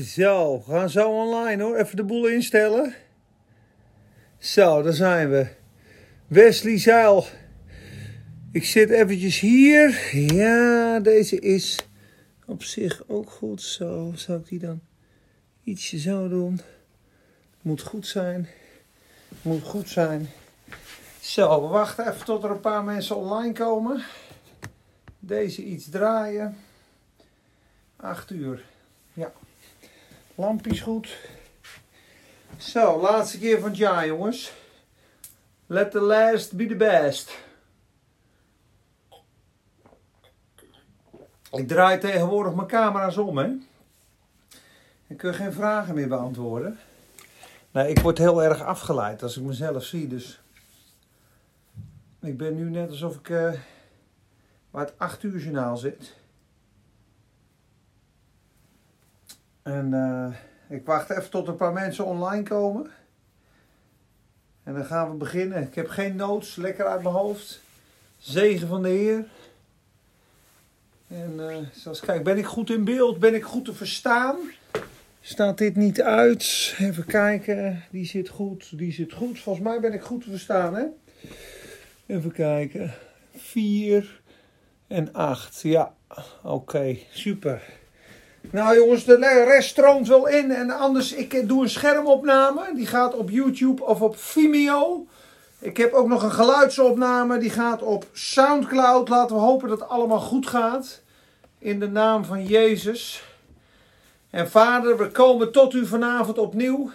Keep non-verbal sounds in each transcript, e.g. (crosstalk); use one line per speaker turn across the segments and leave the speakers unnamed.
Zo, we gaan zo online hoor. Even de boel instellen. Zo, daar zijn we. Wesley Zeil. Ik zit eventjes hier. Ja, deze is op zich ook goed. Zo, zou ik die dan ietsje zo doen? Moet goed zijn. Moet goed zijn. Zo, we wachten even tot er een paar mensen online komen. Deze iets draaien. 8 uur. Ja. Lampjes goed. Zo, laatste keer van het jaar, jongens. Let the last be the best. Ik draai tegenwoordig mijn camera's om, hè. Ik kun geen vragen meer beantwoorden. Nee, ik word heel erg afgeleid als ik mezelf zie, dus... Ik ben nu net alsof ik uh, waar het 8 uur journaal zit. En uh, ik wacht even tot een paar mensen online komen. En dan gaan we beginnen. Ik heb geen notes, lekker uit mijn hoofd. Zegen van de Heer. En uh, zoals kijk, ben ik goed in beeld? Ben ik goed te verstaan? Staat dit niet uit? Even kijken. Die zit goed, die zit goed. Volgens mij ben ik goed te verstaan, hè? Even kijken. 4 en 8. Ja, oké, super. Nou jongens, de rest stroomt wel in. En anders, ik doe een schermopname. Die gaat op YouTube of op Vimeo. Ik heb ook nog een geluidsopname. Die gaat op Soundcloud. Laten we hopen dat het allemaal goed gaat. In de naam van Jezus. En Vader, we komen tot u vanavond opnieuw.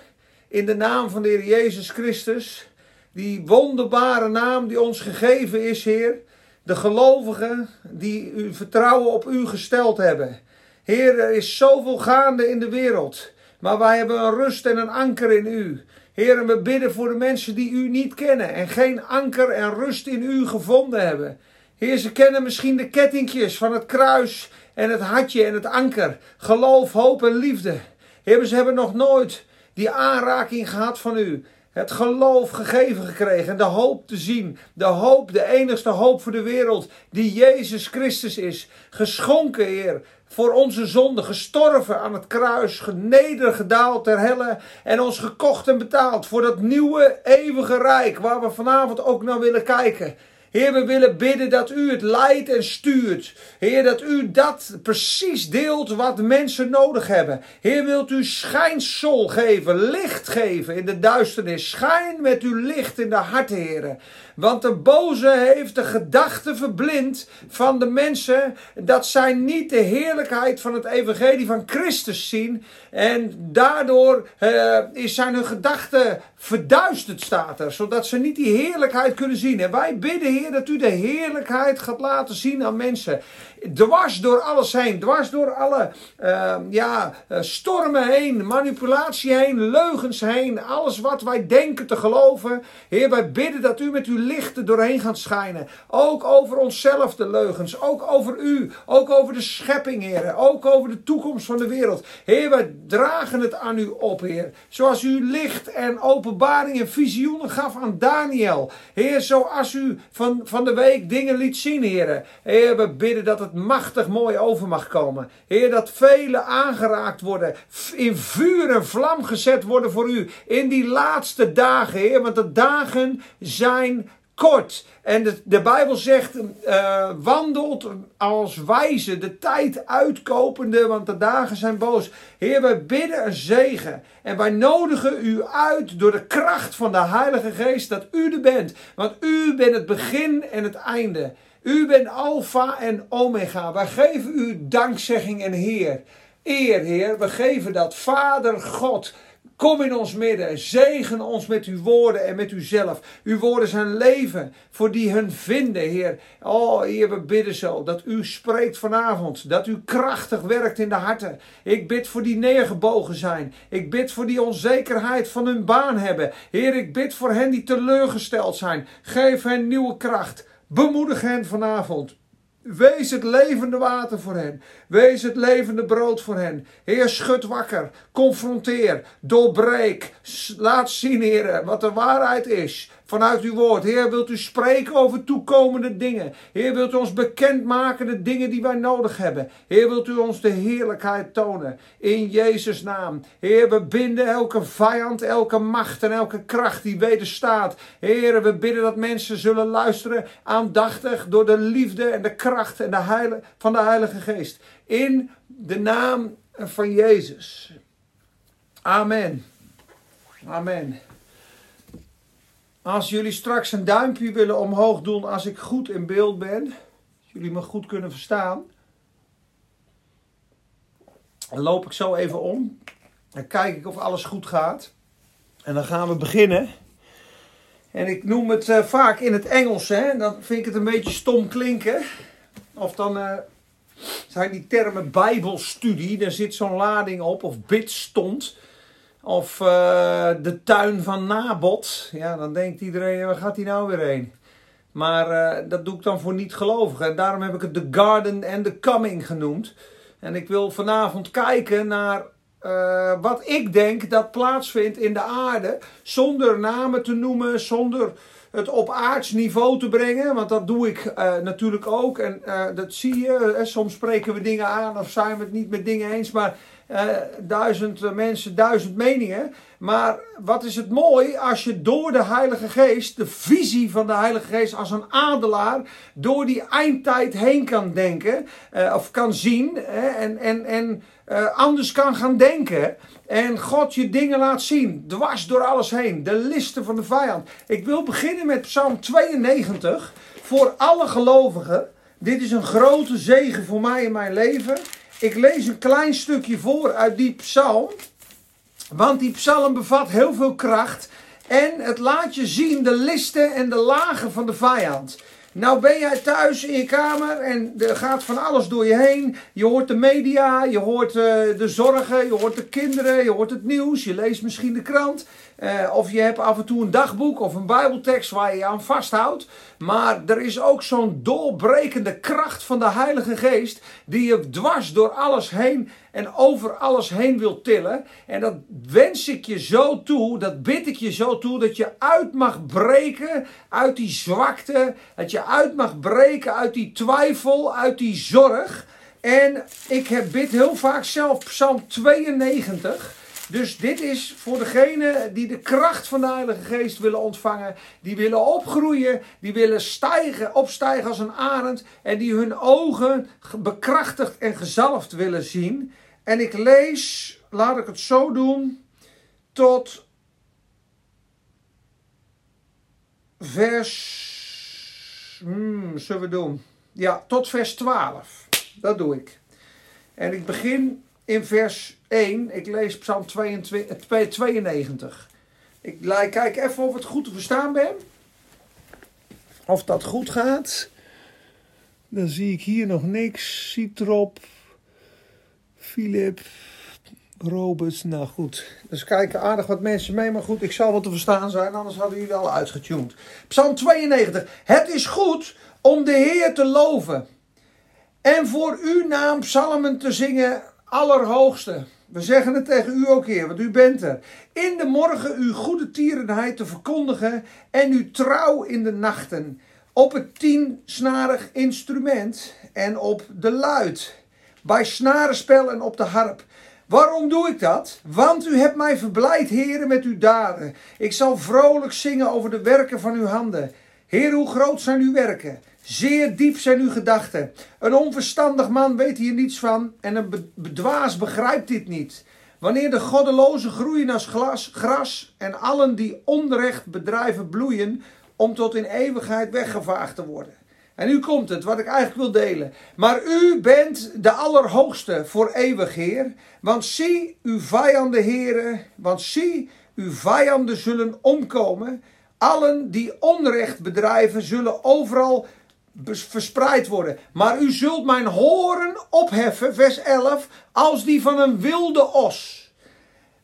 In de naam van de Heer Jezus Christus. Die wonderbare naam die ons gegeven is, Heer. De gelovigen die uw vertrouwen op u gesteld hebben. Heer, er is zoveel gaande in de wereld. Maar wij hebben een rust en een anker in u. Heer, we bidden voor de mensen die u niet kennen en geen anker en rust in u gevonden hebben. Heer, ze kennen misschien de kettingjes van het kruis en het hartje en het anker. Geloof, hoop en liefde. Heer, ze hebben nog nooit die aanraking gehad van u het geloof gegeven gekregen en de hoop te zien. De hoop, de enigste hoop voor de wereld, die Jezus Christus is. Geschonken, Heer, voor onze zonde, gestorven aan het kruis, genedergedaald ter helle en ons gekocht en betaald voor dat nieuwe eeuwige rijk waar we vanavond ook naar willen kijken. Heer, we willen bidden dat u het leidt en stuurt. Heer, dat u dat precies deelt wat mensen nodig hebben. Heer, wilt u schijnsel geven, licht geven in de duisternis. Schijn met uw licht in de harten, Heer. Want de boze heeft de gedachte verblind van de mensen dat zij niet de heerlijkheid van het evangelie van Christus zien. En daardoor uh, zijn hun gedachten verduisterd, staat er. Zodat ze niet die heerlijkheid kunnen zien. En wij bidden, Heer, dat u de heerlijkheid gaat laten zien aan mensen dwars door alles heen, dwars door alle uh, ja, eh, stormen heen, manipulatie heen, leugens heen, alles wat wij denken te geloven. Heer, wij bidden dat u met uw lichten doorheen gaat schijnen. Ook over onszelf de leugens, ook over u, ook over de schepping, Heer, ook over de toekomst van de wereld. Heer, wij dragen het aan u op, Heer. Zoals u licht en openbaring en visioenen gaf aan Daniel. Heer, zoals u van, van de week dingen liet zien, Heer. Heer, we bidden dat het machtig mooi over mag komen. Heer, dat velen aangeraakt worden, in vuur en vlam gezet worden voor u in die laatste dagen, Heer. Want de dagen zijn kort. En de, de Bijbel zegt, uh, wandelt als wijze, de tijd uitkopende, want de dagen zijn boos. Heer, wij bidden een zegen. En wij nodigen u uit door de kracht van de Heilige Geest dat u er bent. Want u bent het begin en het einde. U bent Alpha en Omega. Wij geven u dankzegging en Heer. Eer, Heer. We geven dat. Vader God. Kom in ons midden. Zegen ons met uw woorden en met uzelf. Uw woorden zijn leven voor die hun vinden, Heer. Oh, Heer, we bidden zo dat u spreekt vanavond. Dat u krachtig werkt in de harten. Ik bid voor die neergebogen zijn. Ik bid voor die onzekerheid van hun baan hebben. Heer, ik bid voor hen die teleurgesteld zijn. Geef hen nieuwe kracht. Bemoedig hen vanavond. Wees het levende water voor hen. Wees het levende brood voor hen. Heer, schud wakker. Confronteer. Doorbreek. Laat zien, Heer, wat de waarheid is. Vanuit uw woord. Heer, wilt u spreken over toekomende dingen. Heer, wilt u ons bekendmaken de dingen die wij nodig hebben. Heer, wilt u ons de heerlijkheid tonen. In Jezus' naam. Heer, we binden elke vijand, elke macht en elke kracht die wederstaat. Heer, we bidden dat mensen zullen luisteren aandachtig door de liefde en de kracht en de heilige, van de Heilige Geest. In de naam van Jezus. Amen. Amen. Als jullie straks een duimpje willen omhoog doen als ik goed in beeld ben, jullie me goed kunnen verstaan, dan loop ik zo even om. Dan kijk ik of alles goed gaat. En dan gaan we beginnen. En ik noem het uh, vaak in het Engels, hè? dan vind ik het een beetje stom klinken. Of dan uh, zijn die termen Bijbelstudie, daar zit zo'n lading op, of bidstond. Of uh, de tuin van Nabot. Ja, dan denkt iedereen, waar gaat hij nou weer heen? Maar uh, dat doe ik dan voor niet-gelovigen. En daarom heb ik het The Garden and the Coming genoemd. En ik wil vanavond kijken naar uh, wat ik denk dat plaatsvindt in de aarde. Zonder namen te noemen, zonder het op aards niveau te brengen. Want dat doe ik natuurlijk ook. En dat zie je. soms spreken we dingen aan of zijn we het niet met dingen eens. Maar uh, duizend mensen, duizend meningen. Maar wat is het mooi als je door de Heilige Geest, de visie van de Heilige Geest als een adelaar, door die eindtijd heen kan denken. Uh, of kan zien. en en, en uh, anders kan gaan denken. En God je dingen laat zien. Dwars door alles heen. De listen van de vijand. Ik wil beginnen met Psalm 92. Voor alle gelovigen. Dit is een grote zegen voor mij in mijn leven. Ik lees een klein stukje voor uit die psalm. Want die psalm bevat heel veel kracht. En het laat je zien de listen en de lagen van de vijand. Nou ben jij thuis in je kamer en er gaat van alles door je heen. Je hoort de media, je hoort uh, de zorgen, je hoort de kinderen, je hoort het nieuws, je leest misschien de krant. Uh, of je hebt af en toe een dagboek of een bijbeltekst waar je je aan vasthoudt. Maar er is ook zo'n doorbrekende kracht van de Heilige Geest die je dwars door alles heen en over alles heen wil tillen. En dat wens ik je zo toe, dat bid ik je zo toe, dat je uit mag breken uit die zwakte. Dat je uit mag breken uit die twijfel, uit die zorg. En ik heb bid heel vaak zelf Psalm 92. Dus dit is voor degenen die de kracht van de Heilige Geest willen ontvangen, die willen opgroeien, die willen stijgen, opstijgen als een arend en die hun ogen bekrachtigd en gezalfd willen zien. En ik lees, laat ik het zo doen, tot vers. Hmm, zullen we doen? Ja, tot vers 12. Dat doe ik. En ik begin in vers 1. Ik lees Psalm 22, 92. Ik kijk even of het goed te verstaan ben. Of dat goed gaat. Dan zie ik hier nog niks. Citrop. Philip. Roberts. Nou goed. Dus kijken aardig wat mensen mee. Maar goed, ik zal wel te verstaan zijn. Anders hadden jullie al uitgetuned. Psalm 92. Het is goed om de Heer te loven. En voor uw naam psalmen te zingen Allerhoogste. We zeggen het tegen u ook, Heer, want u bent er. In de morgen uw goede tierenheid te verkondigen en uw trouw in de nachten. Op het tiensnarig instrument en op de luid. Bij snarenspel en op de harp. Waarom doe ik dat? Want u hebt mij verblijd, heren, met uw daden. Ik zal vrolijk zingen over de werken van uw handen. Heer, hoe groot zijn uw werken? Zeer diep zijn uw gedachten. Een onverstandig man weet hier niets van en een bedwaas begrijpt dit niet. Wanneer de goddelozen groeien als glas, gras en allen die onrecht bedrijven bloeien om tot in eeuwigheid weggevaagd te worden. En nu komt het, wat ik eigenlijk wil delen. Maar u bent de Allerhoogste voor eeuwig Heer. Want zie uw vijanden, heren, want zie uw vijanden zullen omkomen. Allen die onrecht bedrijven zullen overal verspreid worden. Maar u zult mijn horen opheffen, vers 11, als die van een wilde os.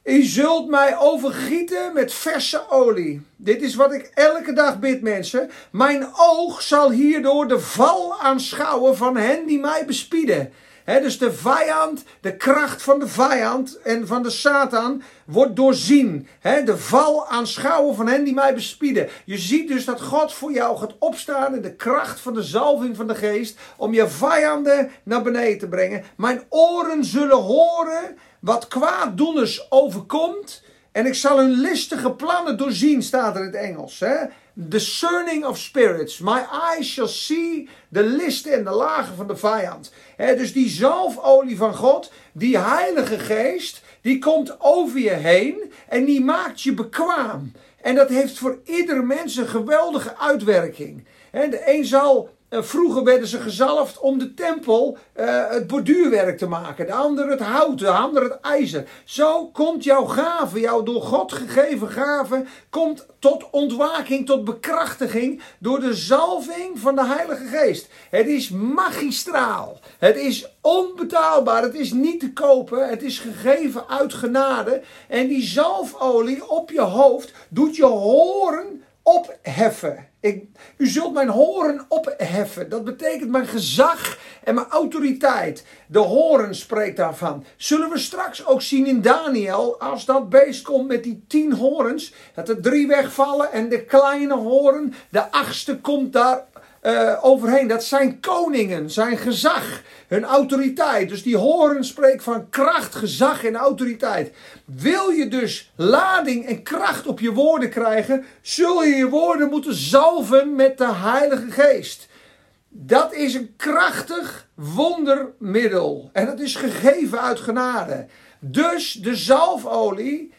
U zult mij overgieten met verse olie. Dit is wat ik elke dag bid, mensen. Mijn oog zal hierdoor de val aanschouwen van hen die mij bespieden. Dus de vijand, de kracht van de vijand en van de Satan wordt doorzien. de val aanschouwen van hen die mij bespieden. Je ziet dus dat God voor jou gaat opstaan in de kracht van de zalving van de geest. Om je vijanden naar beneden te brengen. Mijn oren zullen horen wat kwaaddoeners overkomt. En ik zal hun listige plannen doorzien, staat er in het Engels. Hè? Discerning of spirits. My eyes shall see de listen en de lagen van de vijand. dus die zalfolie van God, die Heilige Geest, die komt over je heen en die maakt je bekwaam. En dat heeft voor ieder mens een geweldige uitwerking. de een zal vroeger werden ze gezalfd om de tempel uh, het borduurwerk te maken. De ander het hout, de ander het ijzer. Zo komt jouw gave, jouw door God gegeven gave, komt tot ontwaking, tot bekrachtiging door de zalving van de Heilige Geest. Het is magistraal. Het is onbetaalbaar. Het is niet te kopen. Het is gegeven uit genade. En die zalfolie op je hoofd doet je horen opheffen. Ik, u zult mijn horen opheffen. Dat betekent mijn gezag en mijn autoriteit. De horen spreekt daarvan. Zullen we straks ook zien in Daniel, als dat beest komt met die tien horens, dat er drie wegvallen en de kleine horen, de achtste komt daar uh, overheen. Dat zijn koningen, zijn gezag, hun autoriteit. Dus die horen spreekt van kracht, gezag en autoriteit. Wil je dus lading en kracht op je woorden krijgen, zul je je woorden moeten zalven met de Heilige Geest. Dat is een krachtig wondermiddel. En dat is gegeven uit genade. Dus de zalfolie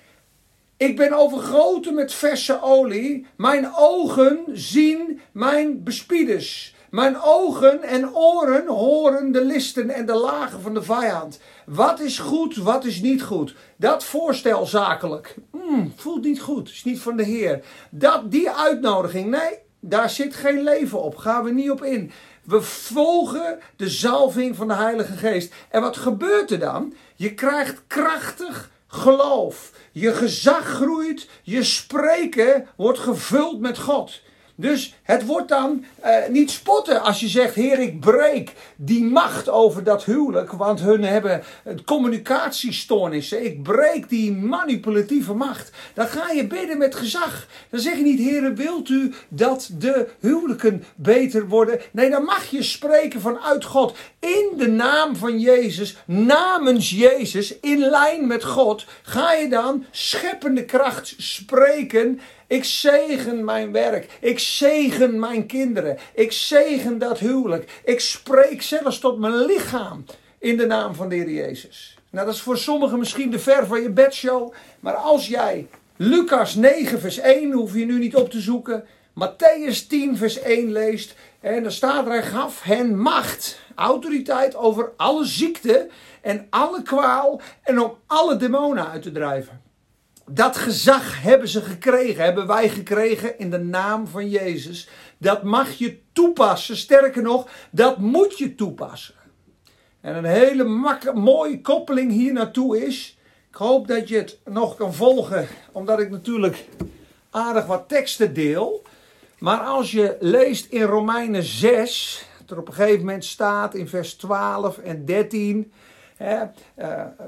ik ben overgoten met verse olie. Mijn ogen zien mijn bespieders. Mijn ogen en oren horen de listen en de lagen van de vijand. Wat is goed, wat is niet goed? Dat voorstel zakelijk. Mm, voelt niet goed, is niet van de Heer. Dat, die uitnodiging, nee, daar zit geen leven op. Gaan we niet op in. We volgen de zalving van de Heilige Geest. En wat gebeurt er dan? Je krijgt krachtig geloof. Je gezag groeit, je spreken wordt gevuld met God. Dus het wordt dan uh, niet spotten als je zegt: Heer, ik breek die macht over dat huwelijk, want hun hebben communicatiestoornissen. Ik breek die manipulatieve macht. Dan ga je bidden met gezag. Dan zeg je niet: Heer, wilt u dat de huwelijken beter worden? Nee, dan mag je spreken vanuit God. In de naam van Jezus, namens Jezus, in lijn met God, ga je dan scheppende kracht spreken ik zegen mijn werk. Ik zegen mijn kinderen. Ik zegen dat huwelijk. Ik spreek zelfs tot mijn lichaam in de naam van de Heer Jezus. Nou, dat is voor sommigen misschien de ver van je bedshow. Maar als jij Lucas 9, vers 1, hoef je nu niet op te zoeken. Matthäus 10, vers 1 leest. En dan staat er: Hij gaf hen macht, autoriteit over alle ziekte en alle kwaal. En om alle demonen uit te drijven. Dat gezag hebben ze gekregen, hebben wij gekregen in de naam van Jezus. Dat mag je toepassen. Sterker nog, dat moet je toepassen. En een hele mooie koppeling hier naartoe is. Ik hoop dat je het nog kan volgen, omdat ik natuurlijk aardig wat teksten deel. Maar als je leest in Romeinen 6, dat er op een gegeven moment staat in vers 12 en 13. Uh,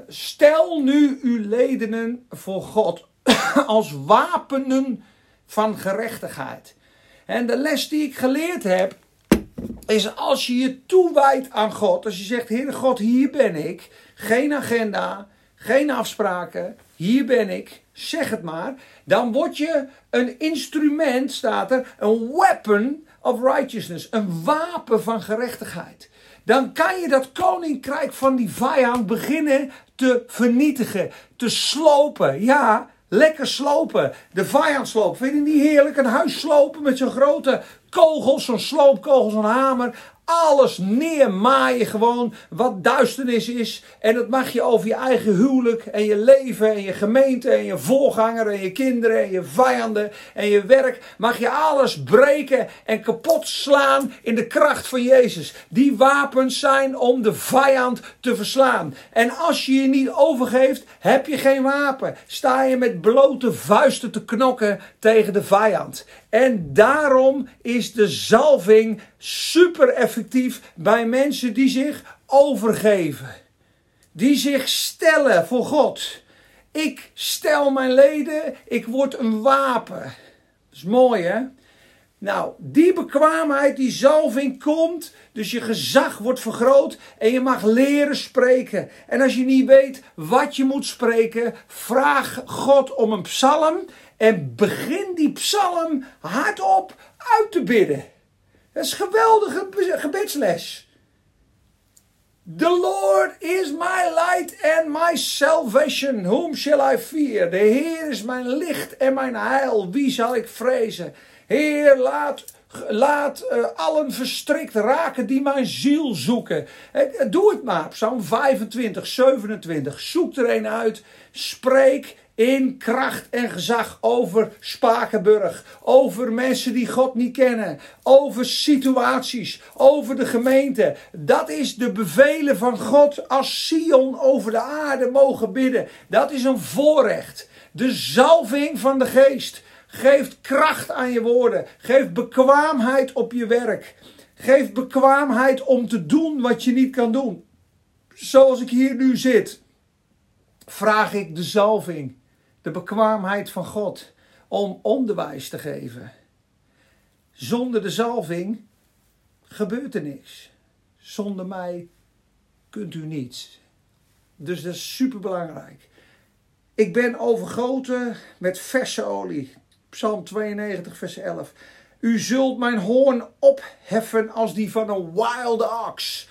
stel nu uw ledenen voor God (coughs) als wapenen van gerechtigheid. En de les die ik geleerd heb, is als je je toewijdt aan God, als je zegt, Heere God, hier ben ik, geen agenda, geen afspraken, hier ben ik, zeg het maar, dan word je een instrument, staat er, een weapon of righteousness, een wapen van gerechtigheid dan kan je dat koninkrijk van die vijand beginnen te vernietigen, te slopen. Ja, lekker slopen. De vijand slopen. Vind je niet heerlijk? Een huis slopen met zo'n grote kogel, zo'n sloopkogel, zo'n hamer alles neermaaien gewoon wat duisternis is. En dat mag je over je eigen huwelijk en je leven en je gemeente en je voorganger en je kinderen en je vijanden en je werk. Mag je alles breken en kapot slaan in de kracht van Jezus. Die wapens zijn om de vijand te verslaan. En als je je niet overgeeft, heb je geen wapen. Sta je met blote vuisten te knokken tegen de vijand. En daarom is de zalving super effectief bij mensen die zich overgeven. Die zich stellen voor God. Ik stel mijn leden, ik word een wapen. Dat is mooi hè? Nou, die bekwaamheid, die zalving komt, dus je gezag wordt vergroot en je mag leren spreken. En als je niet weet wat je moet spreken, vraag God om een psalm en begin die psalm hardop uit te bidden. Dat is een geweldige gebedsles. The Lord is my light and my salvation. Whom shall I fear? De Heer is mijn licht en mijn heil. Wie zal ik vrezen? Heer, laat, laat uh, allen verstrikt raken die mijn ziel zoeken. Uh, doe het maar. Psalm 25, 27. Zoek er een uit. Spreek in kracht en gezag over Spakenburg, over mensen die God niet kennen, over situaties, over de gemeente. Dat is de bevelen van God als Sion over de aarde mogen bidden. Dat is een voorrecht. De zalving van de geest geeft kracht aan je woorden, geeft bekwaamheid op je werk, geeft bekwaamheid om te doen wat je niet kan doen. Zoals ik hier nu zit, vraag ik de zalving de bekwaamheid van God om onderwijs te geven. Zonder de zalving gebeurt er niks. Zonder mij kunt u niets. Dus dat is super belangrijk. Ik ben overgoten met verse olie. Psalm 92, vers 11. U zult mijn hoorn opheffen als die van een wild ox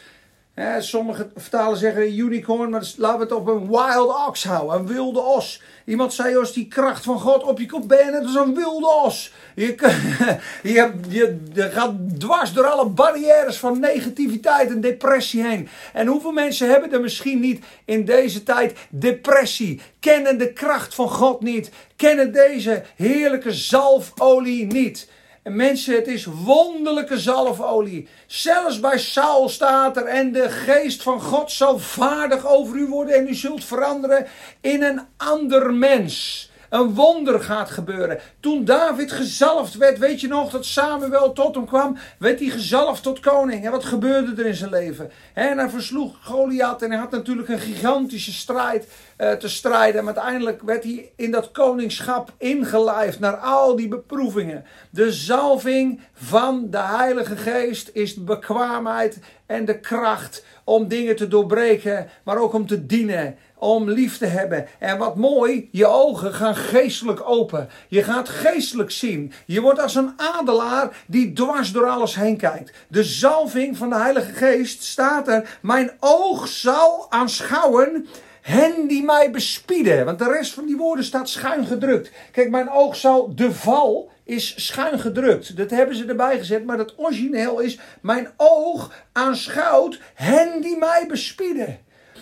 sommige vertalen zeggen unicorn, maar laten we het op een wild ox houden, een wilde os. Iemand zei als die kracht van God op je kop bent, het is een wilde os. Je, (laughs) je, je, je gaat dwars door alle barrières van negativiteit en depressie heen. En hoeveel mensen hebben er misschien niet in deze tijd depressie, kennen de kracht van God niet, kennen deze heerlijke zalfolie niet. En mensen, het is wonderlijke zalfolie. Zelfs bij Saul staat er. En de geest van God zal vaardig over u worden. En u zult veranderen in een ander mens. Een wonder gaat gebeuren. Toen David gezalfd werd, weet je nog dat Samuel tot hem kwam, werd hij gezalfd tot koning. En wat gebeurde er in zijn leven? En hij versloeg Goliath en hij had natuurlijk een gigantische strijd uh, te strijden. Maar uiteindelijk werd hij in dat koningschap ingelijfd naar al die beproevingen. De zalving van de Heilige Geest is de bekwaamheid en de kracht om dingen te doorbreken, maar ook om te dienen om lief te hebben. En wat mooi, je ogen gaan geestelijk open. Je gaat geestelijk zien. Je wordt als een adelaar die dwars door alles heen kijkt. De zalving van de Heilige Geest staat er. Mijn oog zal aanschouwen hen die mij bespieden. Want de rest van die woorden staat schuin gedrukt. Kijk, mijn oog zal de val is schuin gedrukt. Dat hebben ze erbij gezet, maar het origineel is: Mijn oog aanschouwt hen die mij bespieden.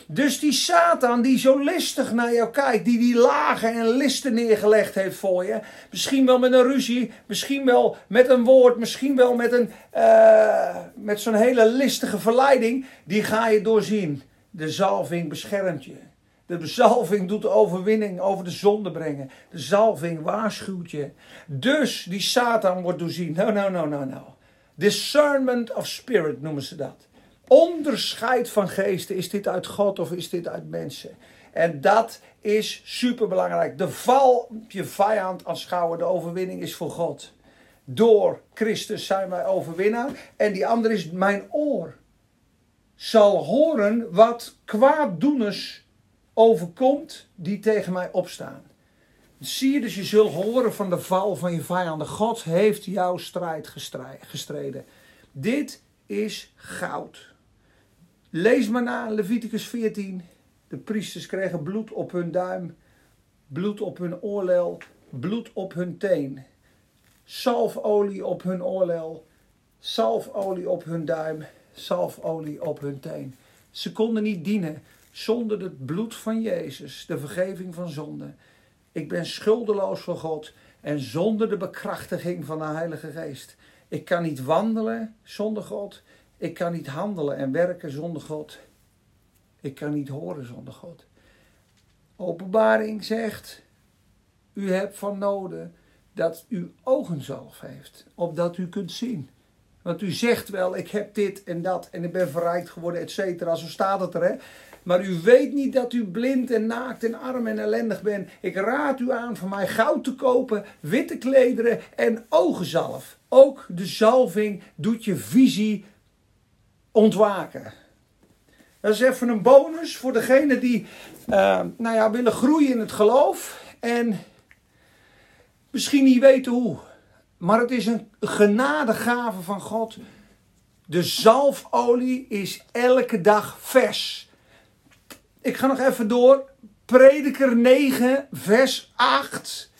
Dus die Satan die zo listig naar jou kijkt, die die lagen en listen neergelegd heeft voor je, misschien wel met een ruzie, misschien wel met een woord, misschien wel met, een, uh, met zo'n hele listige verleiding, die ga je doorzien. De zalving beschermt je. De zalving doet de overwinning over de zonde brengen. De zalving waarschuwt je. Dus die Satan wordt doorzien. No, no, no, no, no. Discernment of spirit noemen ze dat. Onderscheid van geesten. Is dit uit God of is dit uit mensen? En dat is super belangrijk. De val je vijand aanschouwen. De overwinning is voor God. Door Christus zijn wij overwinnaar. En die andere is mijn oor. Zal horen wat kwaaddoeners overkomt die tegen mij opstaan. Zie je dus, je zult horen van de val van je vijanden. God heeft jouw strijd gestreden. Dit is goud. Lees maar na Leviticus 14. De priesters kregen bloed op hun duim, bloed op hun oorlel, bloed op hun teen. Salfolie op hun oorlel, salfolie op hun duim, salfolie op hun teen. Ze konden niet dienen zonder het bloed van Jezus, de vergeving van zonde. Ik ben schuldeloos voor God en zonder de bekrachtiging van de Heilige Geest. Ik kan niet wandelen zonder God. Ik kan niet handelen en werken zonder God. Ik kan niet horen zonder God. Openbaring zegt: U hebt van noden dat u ogenzalf heeft, opdat u kunt zien. Want u zegt wel, ik heb dit en dat en ik ben verrijkt geworden, et cetera. Zo staat het er, hè. Maar u weet niet dat u blind en naakt en arm en ellendig bent. Ik raad u aan van mij goud te kopen, witte klederen en ogenzalf. Ook de zalving doet je visie ontwaken. Dat is even een bonus voor degene die uh, nou ja, willen groeien in het geloof. En misschien niet weten hoe. Maar het is een genadegave van God. De zalfolie is elke dag vers. Ik ga nog even door. Prediker 9, vers 8.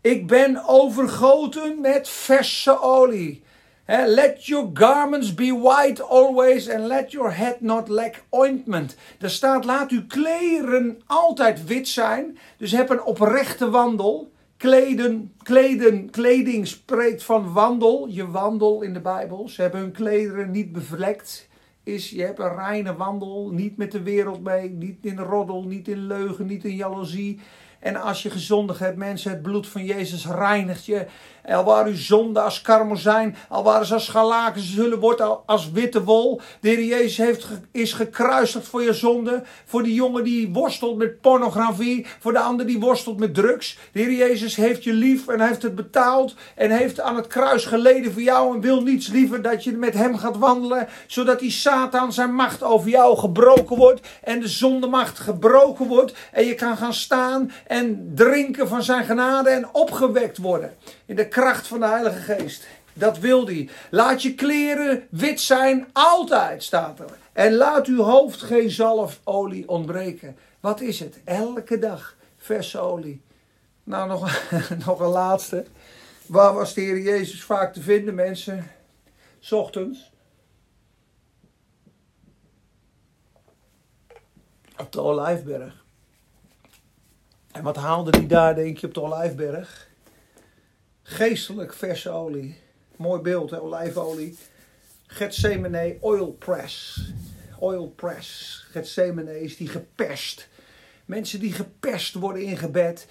Ik ben overgoten met verse olie. Let your garments be white always and let your head not lack ointment. Er staat, laat uw kleren altijd wit zijn. Dus heb een oprechte wandel. Kleden, kleden, kleding spreekt van wandel. Je wandel in de Bijbel. Ze hebben hun klederen niet bevlekt is, je hebt een reine wandel, niet met de wereld mee, niet in roddel, niet in leugen, niet in jaloezie. En als je gezondig hebt, mensen, het bloed van Jezus reinigt je. Al waren uw zonden als karmozijn, al waren ze als scharlaken, ze zullen worden als witte wol. De Heer Jezus heeft, is gekruisigd voor je zonde. Voor die jongen die worstelt met pornografie, voor de ander die worstelt met drugs. De Jezus heeft je lief en heeft het betaald en heeft aan het kruis geleden voor jou en wil niets liever dat je met hem gaat wandelen, zodat die Satan zijn macht over jou gebroken wordt en de zondemacht gebroken wordt en je kan gaan staan en drinken van zijn genade en opgewekt worden. In de kracht van de Heilige Geest. Dat wil hij. Laat je kleren wit zijn, altijd staat er. En laat uw hoofd geen zalfolie ontbreken. Wat is het? Elke dag verse olie. Nou, nog, (laughs) nog een laatste. Waar was de Heer Jezus vaak te vinden, mensen? S ochtends. Op de Olijfberg. En wat haalde hij daar, denk je, op de Olijfberg? Geestelijk verse olie. Mooi beeld, hè? olijfolie. Gethsemane oil press. Oil press. Gethsemane is die geperst. Mensen die geperst worden in gebed.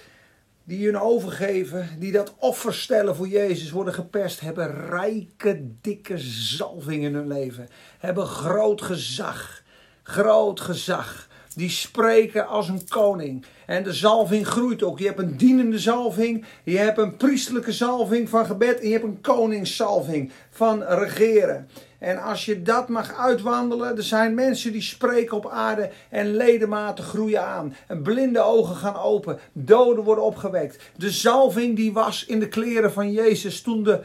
Die hun overgeven. Die dat offer stellen voor Jezus worden geperst. Hebben rijke, dikke zalving in hun leven. Hebben groot gezag. Groot gezag die spreken als een koning. En de zalving groeit ook. Je hebt een dienende zalving, je hebt een priestelijke zalving van gebed en je hebt een koningszalving van regeren. En als je dat mag uitwandelen, er zijn mensen die spreken op aarde en ledematen groeien aan. En blinde ogen gaan open, doden worden opgewekt. De zalving die was in de kleren van Jezus toen de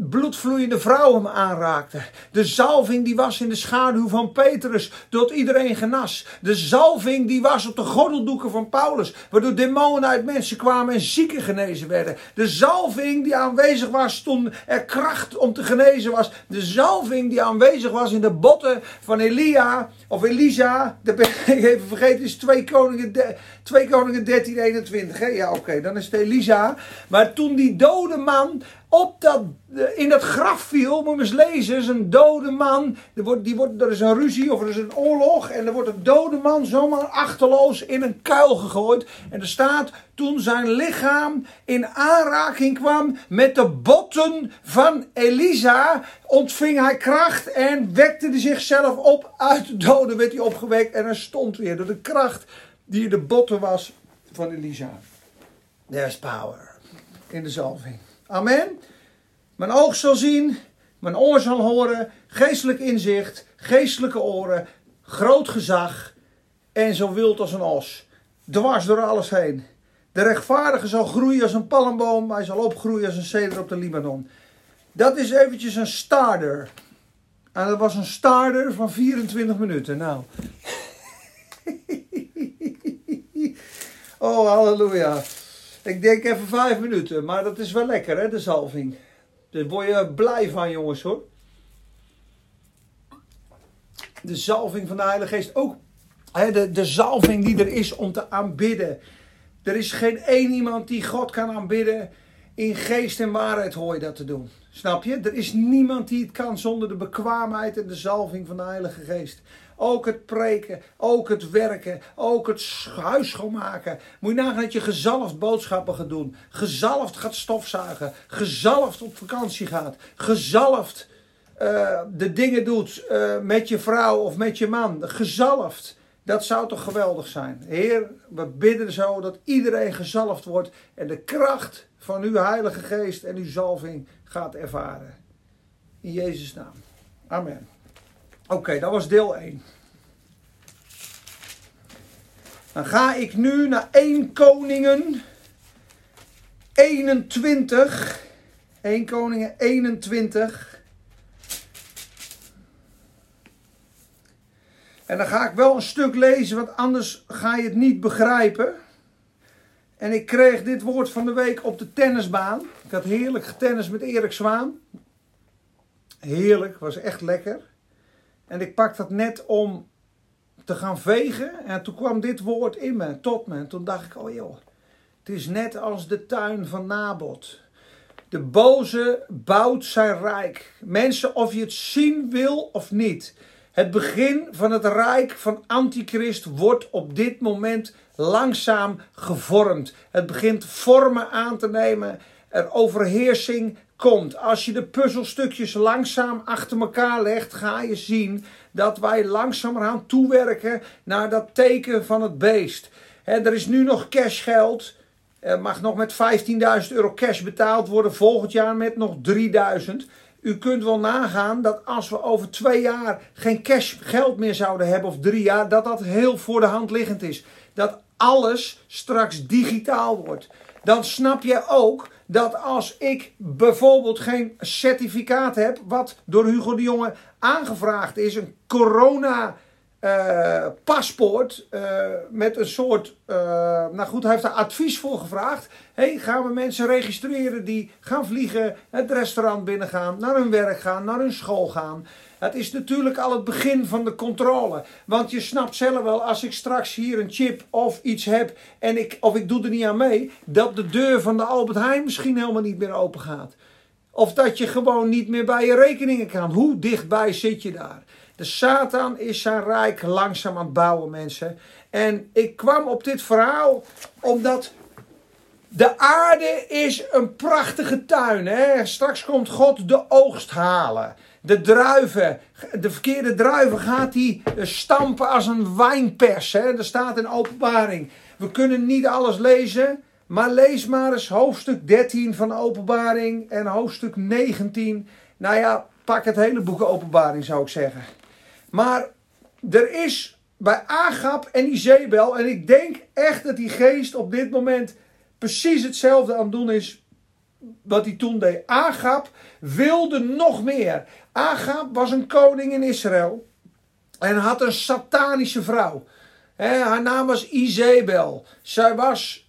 bloedvloeiende vrouw hem aanraakte. De zalving die was in de schaduw van Petrus, tot iedereen genas. De zalving die was op de gordeldoeken van Paulus, waardoor demonen uit mensen kwamen en zieken genezen werden. De zalving die aanwezig was toen er kracht om te genezen was. De zalving die aanwezig was in de botten van Elia, of Elisa, ik even vergeten, is 2 Koningen, 2 Koningen 13, 21. Hè? Ja, oké, dan is het Elisa. Maar toen die dode man op dat, in dat graf viel, moet je eens lezen, is een dode man. Er, wordt, die wordt, er is een ruzie of er is een oorlog en er wordt een dode man zomaar achterloos in een kuil gegooid. En er staat, toen zijn lichaam in aanraking kwam met de botten van Elisa, ontving hij kracht en wekte hij zichzelf op. Uit de doden werd hij opgewekt en hij stond weer door de kracht die de botten was van Elisa. There's power in de zalving. Amen. Mijn oog zal zien, mijn oor zal horen, geestelijk inzicht, geestelijke oren, groot gezag en zo wild als een os. Dwars door alles heen. De rechtvaardige zal groeien als een palmboom, hij zal opgroeien als een ceder op de Libanon. Dat is eventjes een starter. En dat was een starter van 24 minuten. Nou. (laughs) oh, halleluja. Ik denk even vijf minuten, maar dat is wel lekker hè, de zalving. Daar word je blij van jongens hoor. De zalving van de Heilige Geest. Ook hè, de, de zalving die er is om te aanbidden. Er is geen één iemand die God kan aanbidden. In geest en waarheid hoor je dat te doen. Snap je? Er is niemand die het kan zonder de bekwaamheid en de zalving van de Heilige Geest. Ook het preken, ook het werken, ook het huis schoonmaken. Moet je nagaan dat je gezalfd boodschappen gaat doen. Gezalfd gaat stofzuigen. Gezalfd op vakantie gaat. Gezalfd eh, de dingen doet eh, met je vrouw of met je man, gezalfd. Dat zou toch geweldig zijn. Heer, we bidden zo dat iedereen gezalfd wordt en de kracht van uw Heilige Geest en uw zalving gaat ervaren. In Jezus' naam. Amen. Oké, dat was deel 1. Dan ga ik nu naar 1 Koningen 21. 1 Koningen 21. En dan ga ik wel een stuk lezen, want anders ga je het niet begrijpen. En ik kreeg dit woord van de week op de tennisbaan. Ik had heerlijk getennis met Erik Zwaan. Heerlijk, was echt lekker. En ik pak dat net om te gaan vegen. En toen kwam dit woord in me, tot me. En toen dacht ik, oh joh, het is net als de tuin van Nabot. De boze bouwt zijn rijk. Mensen, of je het zien wil of niet. Het begin van het rijk van Antichrist wordt op dit moment langzaam gevormd. Het begint vormen aan te nemen. Er overheersing komt. Als je de puzzelstukjes langzaam achter elkaar legt, ga je zien dat wij langzamerhand toewerken naar dat teken van het beest. er is nu nog cashgeld. Er mag nog met 15.000 euro cash betaald worden. Volgend jaar met nog 3.000. U kunt wel nagaan dat als we over twee jaar geen cash geld meer zouden hebben, of drie jaar, dat dat heel voor de hand liggend is. Dat alles straks digitaal wordt. Dan snap je ook dat als ik bijvoorbeeld geen certificaat heb, wat door Hugo de Jonge aangevraagd is, een corona uh, paspoort uh, met een soort, uh, nou goed, hij heeft daar advies voor gevraagd. Hey, gaan we mensen registreren die gaan vliegen, het restaurant binnengaan, naar hun werk gaan, naar hun school gaan. Het is natuurlijk al het begin van de controle. Want je snapt zelf wel, als ik straks hier een chip of iets heb en ik, of ik doe er niet aan mee, dat de deur van de Albert Heijn misschien helemaal niet meer open gaat. Of dat je gewoon niet meer bij je rekeningen kan. Hoe dichtbij zit je daar? De Satan is zijn rijk langzaam aan het bouwen, mensen. En ik kwam op dit verhaal omdat de aarde is een prachtige tuin. Hè? Straks komt God de oogst halen. De druiven, de verkeerde druiven gaat hij stampen als een wijnpers. Hè? Er staat in openbaring. We kunnen niet alles lezen, maar lees maar eens hoofdstuk 13 van openbaring en hoofdstuk 19. Nou ja, pak het hele boek openbaring zou ik zeggen. Maar er is bij Agap en Izebel, en ik denk echt dat die geest op dit moment precies hetzelfde aan het doen is wat hij toen deed. Agap wilde nog meer. Agap was een koning in Israël en had een satanische vrouw. haar naam was Izebel. Zij was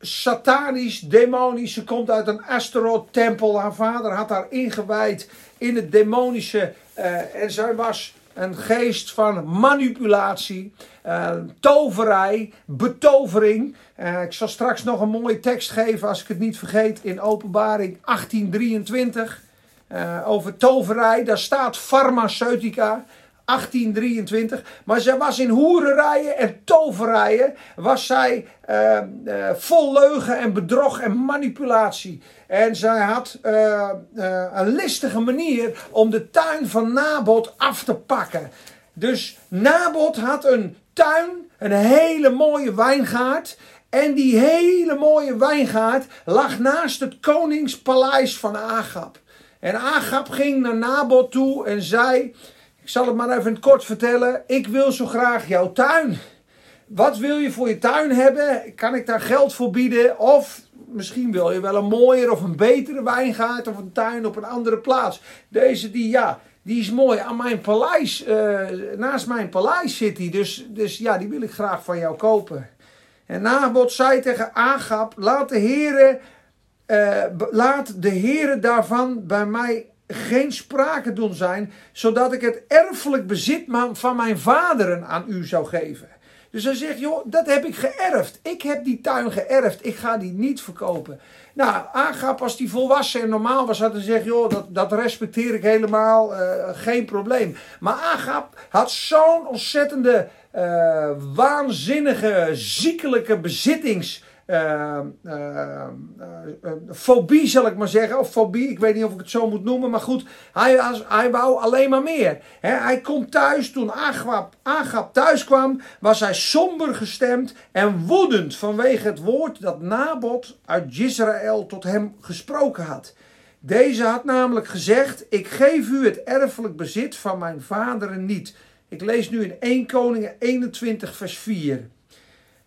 satanisch, demonisch. Ze komt uit een Astaroth-tempel. Haar vader had haar ingewijd in het demonische. Uh, en zij was een geest van manipulatie, uh, toverij, betovering. Uh, ik zal straks nog een mooie tekst geven, als ik het niet vergeet, in Openbaring 1823. Uh, over toverij, daar staat farmaceutica. 1823. Maar zij was in hoererijen en toverijen. Was zij uh, uh, vol leugen en bedrog en manipulatie. En zij had uh, een listige manier om de tuin van Nabot af te pakken. Dus Nabot had een tuin, een hele mooie wijngaard. En die hele mooie wijngaard lag naast het koningspaleis van Agap. En Agap ging naar Nabot toe en zei: ik zal het maar even kort vertellen. Ik wil zo graag jouw tuin. Wat wil je voor je tuin hebben? Kan ik daar geld voor bieden? Of misschien wil je wel een mooier of een betere wijngaard of een tuin op een andere plaats. Deze die, ja, die is mooi aan mijn paleis. Uh, naast mijn paleis zit die. Dus, dus ja, die wil ik graag van jou kopen. En Nabot zei tegen Agap, laat de heren, uh, laat de heren daarvan bij mij geen sprake doen zijn, zodat ik het erfelijk bezit van mijn vaderen aan u zou geven. Dus hij zegt, joh, dat heb ik geërfd. Ik heb die tuin geërfd. Ik ga die niet verkopen. Nou, Agap, als die volwassen en normaal was, had hij gezegd, joh, dat, dat respecteer ik helemaal, uh, geen probleem. Maar Agap had zo'n ontzettende, uh, waanzinnige, ziekelijke bezittings fobie, zal ik maar zeggen. Of fobie, ik weet niet of ik het zo moet noemen. Maar goed, hij, hij wou alleen maar meer. hij komt thuis, toen Agab, Agab thuis kwam, was hij somber gestemd en woedend vanwege het woord dat Nabot uit Israël tot hem gesproken had. Deze had namelijk gezegd: Ik geef u het erfelijk bezit van mijn vaderen niet. Ik lees nu in 1 Koningen 21, vers 4.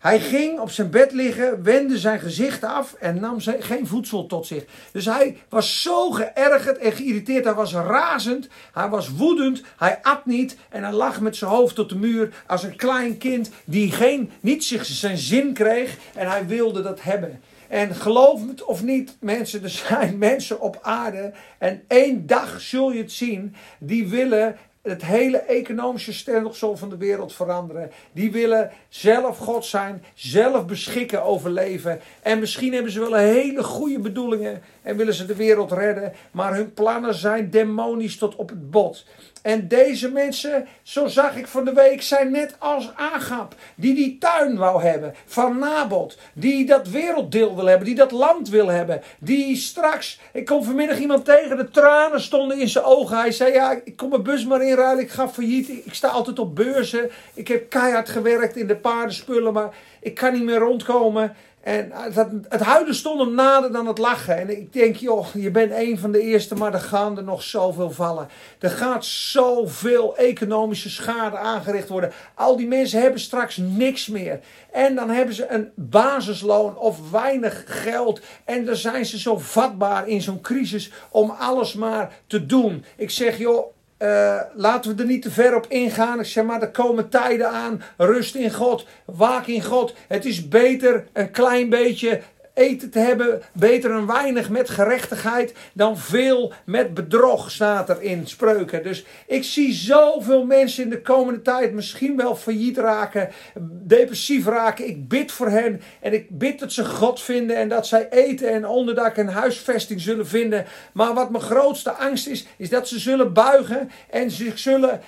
Hij ging op zijn bed liggen, wendde zijn gezicht af en nam geen voedsel tot zich. Dus hij was zo geërgerd en geïrriteerd. Hij was razend, hij was woedend, hij at niet en hij lag met zijn hoofd tot de muur als een klein kind die geen, niet zich zijn zin kreeg en hij wilde dat hebben. En geloof het of niet, mensen, er zijn (laughs) mensen op aarde en één dag zul je het zien, die willen het hele economische stelsel van de wereld veranderen. Die willen zelf God zijn, zelf beschikken over leven. En misschien hebben ze wel hele goede bedoelingen en willen ze de wereld redden, maar hun plannen zijn demonisch tot op het bot. En deze mensen, zo zag ik van de week, zijn net als Agap, die die tuin wou hebben van Nabot, die dat werelddeel wil hebben, die dat land wil hebben, die straks, ik kom vanmiddag iemand tegen, de tranen stonden in zijn ogen. Hij zei, ja, ik kom mijn bus maar inruilen, ik ga failliet, ik sta altijd op beurzen, ik heb keihard gewerkt in de paardenspullen, maar ik kan niet meer rondkomen. En het, het huilen stond hem nader dan het lachen. En ik denk, joh, je bent een van de eerste, maar er gaan er nog zoveel vallen. Er gaat zoveel economische schade aangericht worden. Al die mensen hebben straks niks meer. En dan hebben ze een basisloon of weinig geld. En dan zijn ze zo vatbaar in zo'n crisis om alles maar te doen. Ik zeg, joh, uh, laten we er niet te ver op ingaan. Ik zeg maar, er komen tijden aan. Rust in God. Waak in God. Het is beter een klein beetje eten te hebben, beter een weinig met gerechtigheid dan veel met bedrog, staat er in spreuken. Dus ik zie zoveel mensen in de komende tijd misschien wel failliet raken, depressief raken. Ik bid voor hen en ik bid dat ze God vinden en dat zij eten en onderdak en huisvesting zullen vinden. Maar wat mijn grootste angst is, is dat ze zullen buigen en zich zullen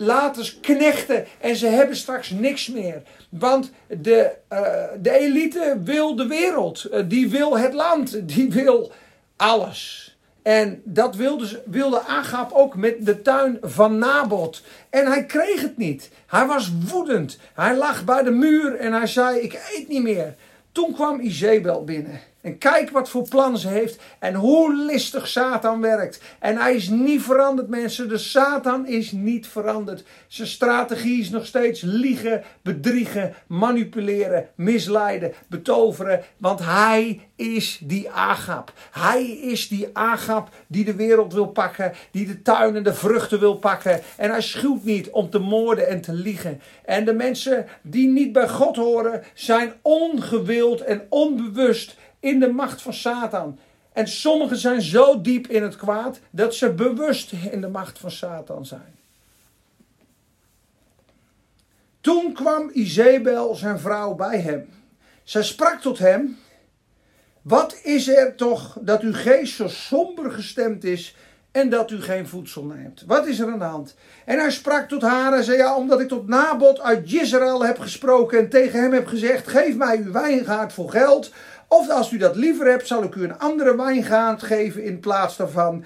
laten knechten en ze hebben straks niks meer. Want de, uh, de elite wil de wereld, uh, die wil het land, die wil alles. En dat wilde, wilde Agap ook met de tuin van Nabot. En hij kreeg het niet. Hij was woedend. Hij lag bij de muur en hij zei: Ik eet niet meer. Toen kwam Izebel binnen. En kijk wat voor plan ze heeft en hoe listig Satan werkt. En hij is niet veranderd, mensen. De Satan is niet veranderd. Zijn strategie is nog steeds liegen, bedriegen, manipuleren, misleiden, betoveren. Want hij is die Agap. Hij is die Agap die de wereld wil pakken, die de tuin en de vruchten wil pakken. En hij schuwt niet om te moorden en te liegen. En de mensen die niet bij God horen, zijn ongewild en onbewust in de macht van Satan. En sommigen zijn zo diep in het kwaad dat ze bewust in de macht van Satan zijn. Toen kwam Izebel, zijn vrouw, bij hem. Zij sprak tot hem: Wat is er toch dat uw geest zo somber gestemd is en dat u geen voedsel neemt? Wat is er aan de hand? En hij sprak tot haar en zei: Ja, omdat ik tot Nabot uit Israël heb gesproken en tegen hem heb gezegd: Geef mij uw wijngaard voor geld, of als u dat liever hebt, zal ik u een andere wijngaard geven in plaats daarvan.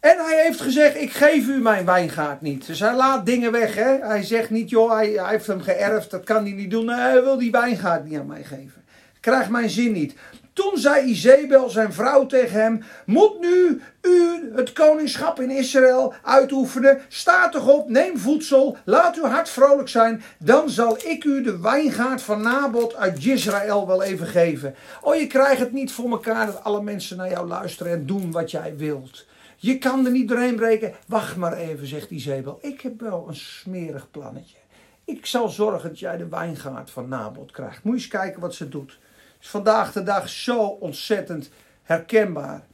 En hij heeft gezegd, ik geef u mijn wijngaard niet. Dus hij laat dingen weg. Hè? Hij zegt niet, joh, hij, heeft hem geërfd, dat kan hij niet doen. Nee, hij wil die wijngaard niet aan mij geven. Ik krijg mijn zin niet. Toen zei Izebel, zijn vrouw, tegen hem: Moet nu u het koningschap in Israël uitoefenen? Sta toch op, neem voedsel, laat uw hart vrolijk zijn. Dan zal ik u de wijngaard van Nabot uit Israël wel even geven. Oh, je krijgt het niet voor elkaar dat alle mensen naar jou luisteren en doen wat jij wilt. Je kan er niet doorheen breken. Wacht maar even, zegt Izebel. Ik heb wel een smerig plannetje. Ik zal zorgen dat jij de wijngaard van Nabot krijgt. Moet je eens kijken wat ze doet vandaag de dag zo ontzettend herkenbaar.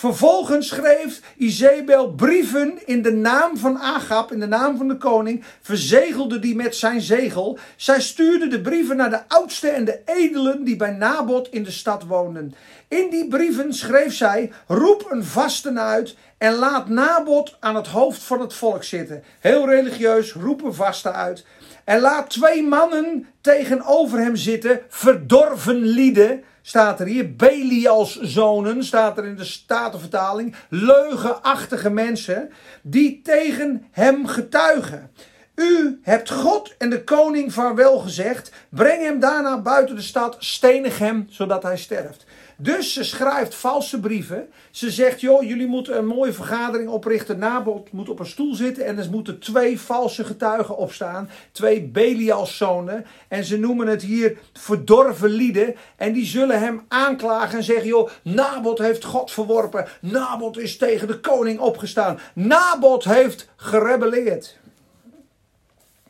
Vervolgens schreef Izebel brieven in de naam van Agap, in de naam van de koning, verzegelde die met zijn zegel. Zij stuurde de brieven naar de oudste en de edelen die bij Nabot in de stad woonden. In die brieven schreef zij: roep een vasten uit en laat Nabot aan het hoofd van het volk zitten. Heel religieus, roep een vasten uit. En laat twee mannen tegenover hem zitten, verdorven lieden, staat er hier. Belials zonen, staat er in de Statenvertaling. Leugenachtige mensen die tegen hem getuigen. U hebt God en de koning vaarwel gezegd. Breng hem daarna buiten de stad. Stenig hem, zodat hij sterft. Dus ze schrijft valse brieven. Ze zegt, joh, jullie moeten een mooie vergadering oprichten. Nabot moet op een stoel zitten en er moeten twee valse getuigen opstaan. Twee Belialszonen. En ze noemen het hier verdorven lieden. En die zullen hem aanklagen en zeggen, joh, Nabot heeft God verworpen. Nabot is tegen de koning opgestaan. Nabot heeft gerebelleerd.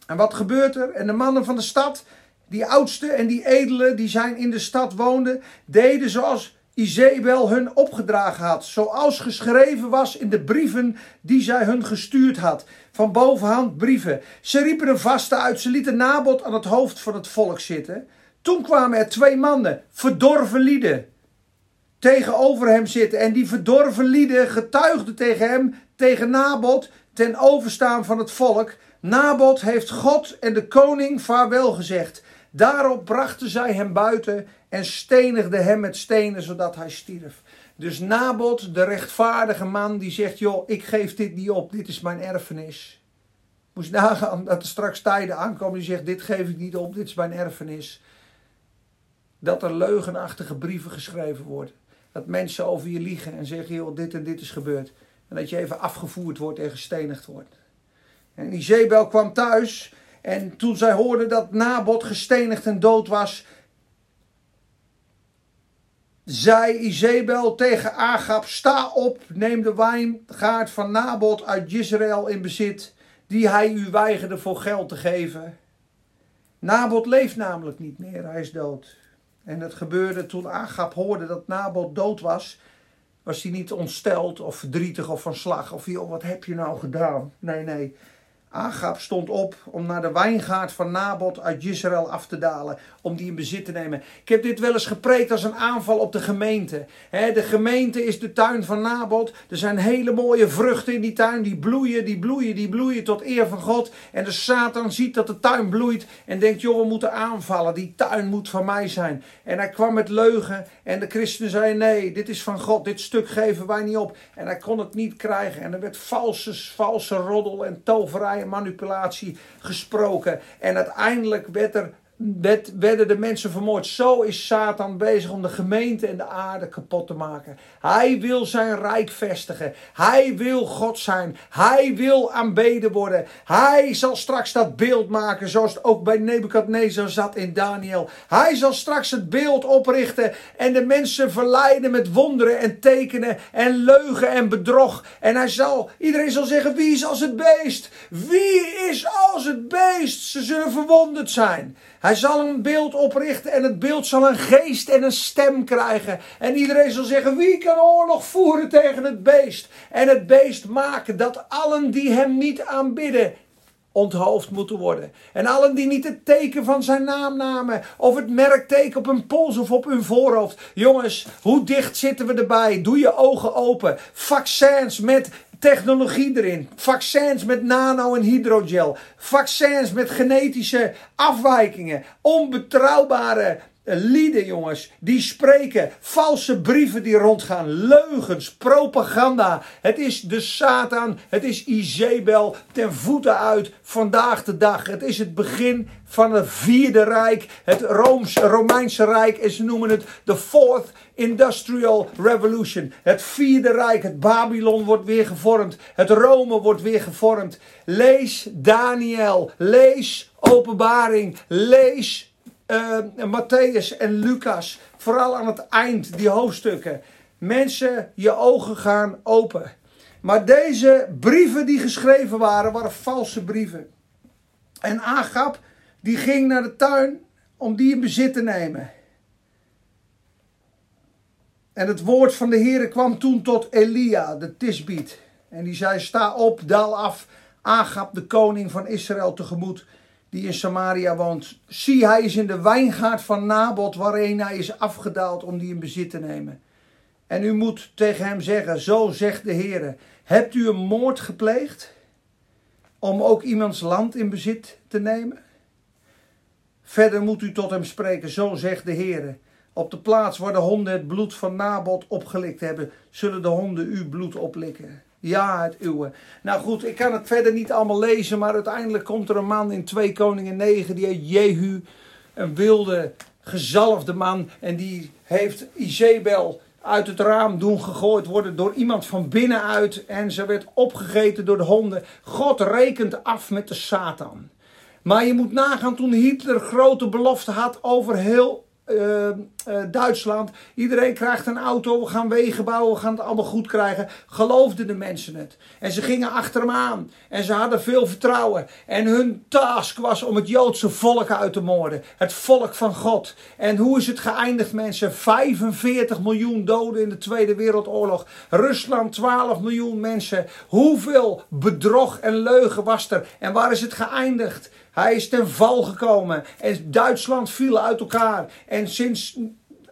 En wat gebeurt er? En de mannen van de stad die oudste en die edele die zijn in de stad woonden, deden zoals Izebel hun opgedragen had. Zoals geschreven was in de brieven die zij hun gestuurd had. Van bovenhand brieven. Ze riepen een vaste uit. Ze lieten Nabot aan het hoofd van het volk zitten. Toen kwamen er twee mannen, verdorven lieden, tegenover hem zitten. En die verdorven lieden getuigden tegen hem, tegen Nabot, ten overstaan van het volk. Nabot heeft God en de koning vaarwel gezegd. Daarop brachten zij hem buiten en stenigden hem met stenen zodat hij stierf. Dus Nabot, de rechtvaardige man, die zegt: Joh, ik geef dit niet op, dit is mijn erfenis. Moest nagaan dat er straks tijden aankomen die zegt: Dit geef ik niet op, dit is mijn erfenis. Dat er leugenachtige brieven geschreven worden. Dat mensen over je liegen en zeggen: Joh, dit en dit is gebeurd. En dat je even afgevoerd wordt en gestenigd wordt. En Izebel kwam thuis en toen zij hoorden dat Nabot gestenigd en dood was, zei Izebel tegen Agab: Sta op, neem de wijngaard van Nabot uit Israël in bezit, die hij u weigerde voor geld te geven. Nabot leeft namelijk niet meer, hij is dood. En dat gebeurde toen Agab hoorde dat Nabot dood was. Was hij niet ontsteld of verdrietig of van slag of joh, wat heb je nou gedaan? Nee, nee. Agab stond op om naar de wijngaard van Nabot uit Israël af te dalen, om die in bezit te nemen. Ik heb dit wel eens gepreekt als een aanval op de gemeente. de gemeente is de tuin van Nabot. Er zijn hele mooie vruchten in die tuin, die bloeien, die bloeien, die bloeien tot eer van God. En de Satan ziet dat de tuin bloeit en denkt, joh, we moeten aanvallen. Die tuin moet van mij zijn. En hij kwam met leugen en de christenen zeiden, nee, dit is van God, dit stuk geven wij niet op. En hij kon het niet krijgen. En er werd valse, valse roddel en toverij manipulatie gesproken. En uiteindelijk werd er werden de mensen vermoord. Zo is Satan bezig om de gemeente en de aarde kapot te maken. Hij wil zijn rijk vestigen. Hij wil God zijn. Hij wil aanbeden worden. Hij zal straks dat beeld maken, zoals het ook bij Nebukadnezar zat in Daniel. Hij zal straks het beeld oprichten en de mensen verleiden met wonderen en tekenen en leugen en bedrog. En hij zal, iedereen zal zeggen: Wie is als het beest? Wie is als het beest? Ze zullen verwonderd zijn. Hij zal een beeld oprichten en het beeld zal een geest en een stem krijgen. En iedereen zal zeggen: Wie kan oorlog voeren tegen het beest? En het beest maken dat allen die hem niet aanbidden onthoofd moeten worden. En allen die niet het teken van zijn naam namen, of het merkteken op hun pols of op hun voorhoofd. Jongens, hoe dicht zitten we erbij? Doe je ogen open. Vaccins met technologie erin. Vaccins met nano en hydrogel. Vaccins met genetische afwijkingen. Onbetrouwbare lieden, jongens, die spreken. Valse brieven die rondgaan. Leugens, propaganda. Het is de Satan, het is Izebel ten voeten uit vandaag de dag. Het is het begin van het vierde rijk, het Romeinse rijk. En ze noemen het de Fourth Industrial Revolution. Het vierde rijk, het Babylon wordt weer gevormd. Het Rome wordt weer gevormd. Lees Daniel, lees Openbaring, lees uh, Matthäus en Lucas, vooral aan het eind, die hoofdstukken. Mensen, je ogen gaan open. Maar deze brieven die geschreven waren, waren valse brieven. En Agab, die ging naar de tuin om die in bezit te nemen. En het woord van de Heer kwam toen tot Elia, de Tisbiet. En die zei, sta op, daal af, Agab, de koning van Israël, tegemoet die in Samaria woont. Zie, hij is in de wijngaard van Nabot, waarheen hij is afgedaald om die in bezit te nemen. En u moet tegen hem zeggen, zo zegt de Heer, hebt u een moord gepleegd om ook iemands land in bezit te nemen? Verder moet u tot hem spreken, zo zegt de Heer. Op de plaats waar de honden het bloed van Nabot opgelikt hebben, zullen de honden uw bloed oplikken. Ja, het uwe. Nou goed, ik kan het verder niet allemaal lezen, maar uiteindelijk komt er een man in 2 Koningen 9, die heet Jehu, een wilde, gezalfde man. En die heeft Izebel uit het raam doen gegooid worden door iemand van binnenuit. En ze werd opgegeten door de honden. God rekent af met de Satan. Maar je moet nagaan toen Hitler grote belofte had over heel uh, uh, Duitsland. Iedereen krijgt een auto, we gaan wegen bouwen, we gaan het allemaal goed krijgen. Geloofden de mensen het. En ze gingen achter hem aan. En ze hadden veel vertrouwen. En hun task was om het Joodse volk uit te moorden. Het volk van God. En hoe is het geëindigd mensen? 45 miljoen doden in de Tweede Wereldoorlog. Rusland 12 miljoen mensen. Hoeveel bedrog en leugen was er? En waar is het geëindigd? Hij is ten val gekomen en Duitsland viel uit elkaar. En sinds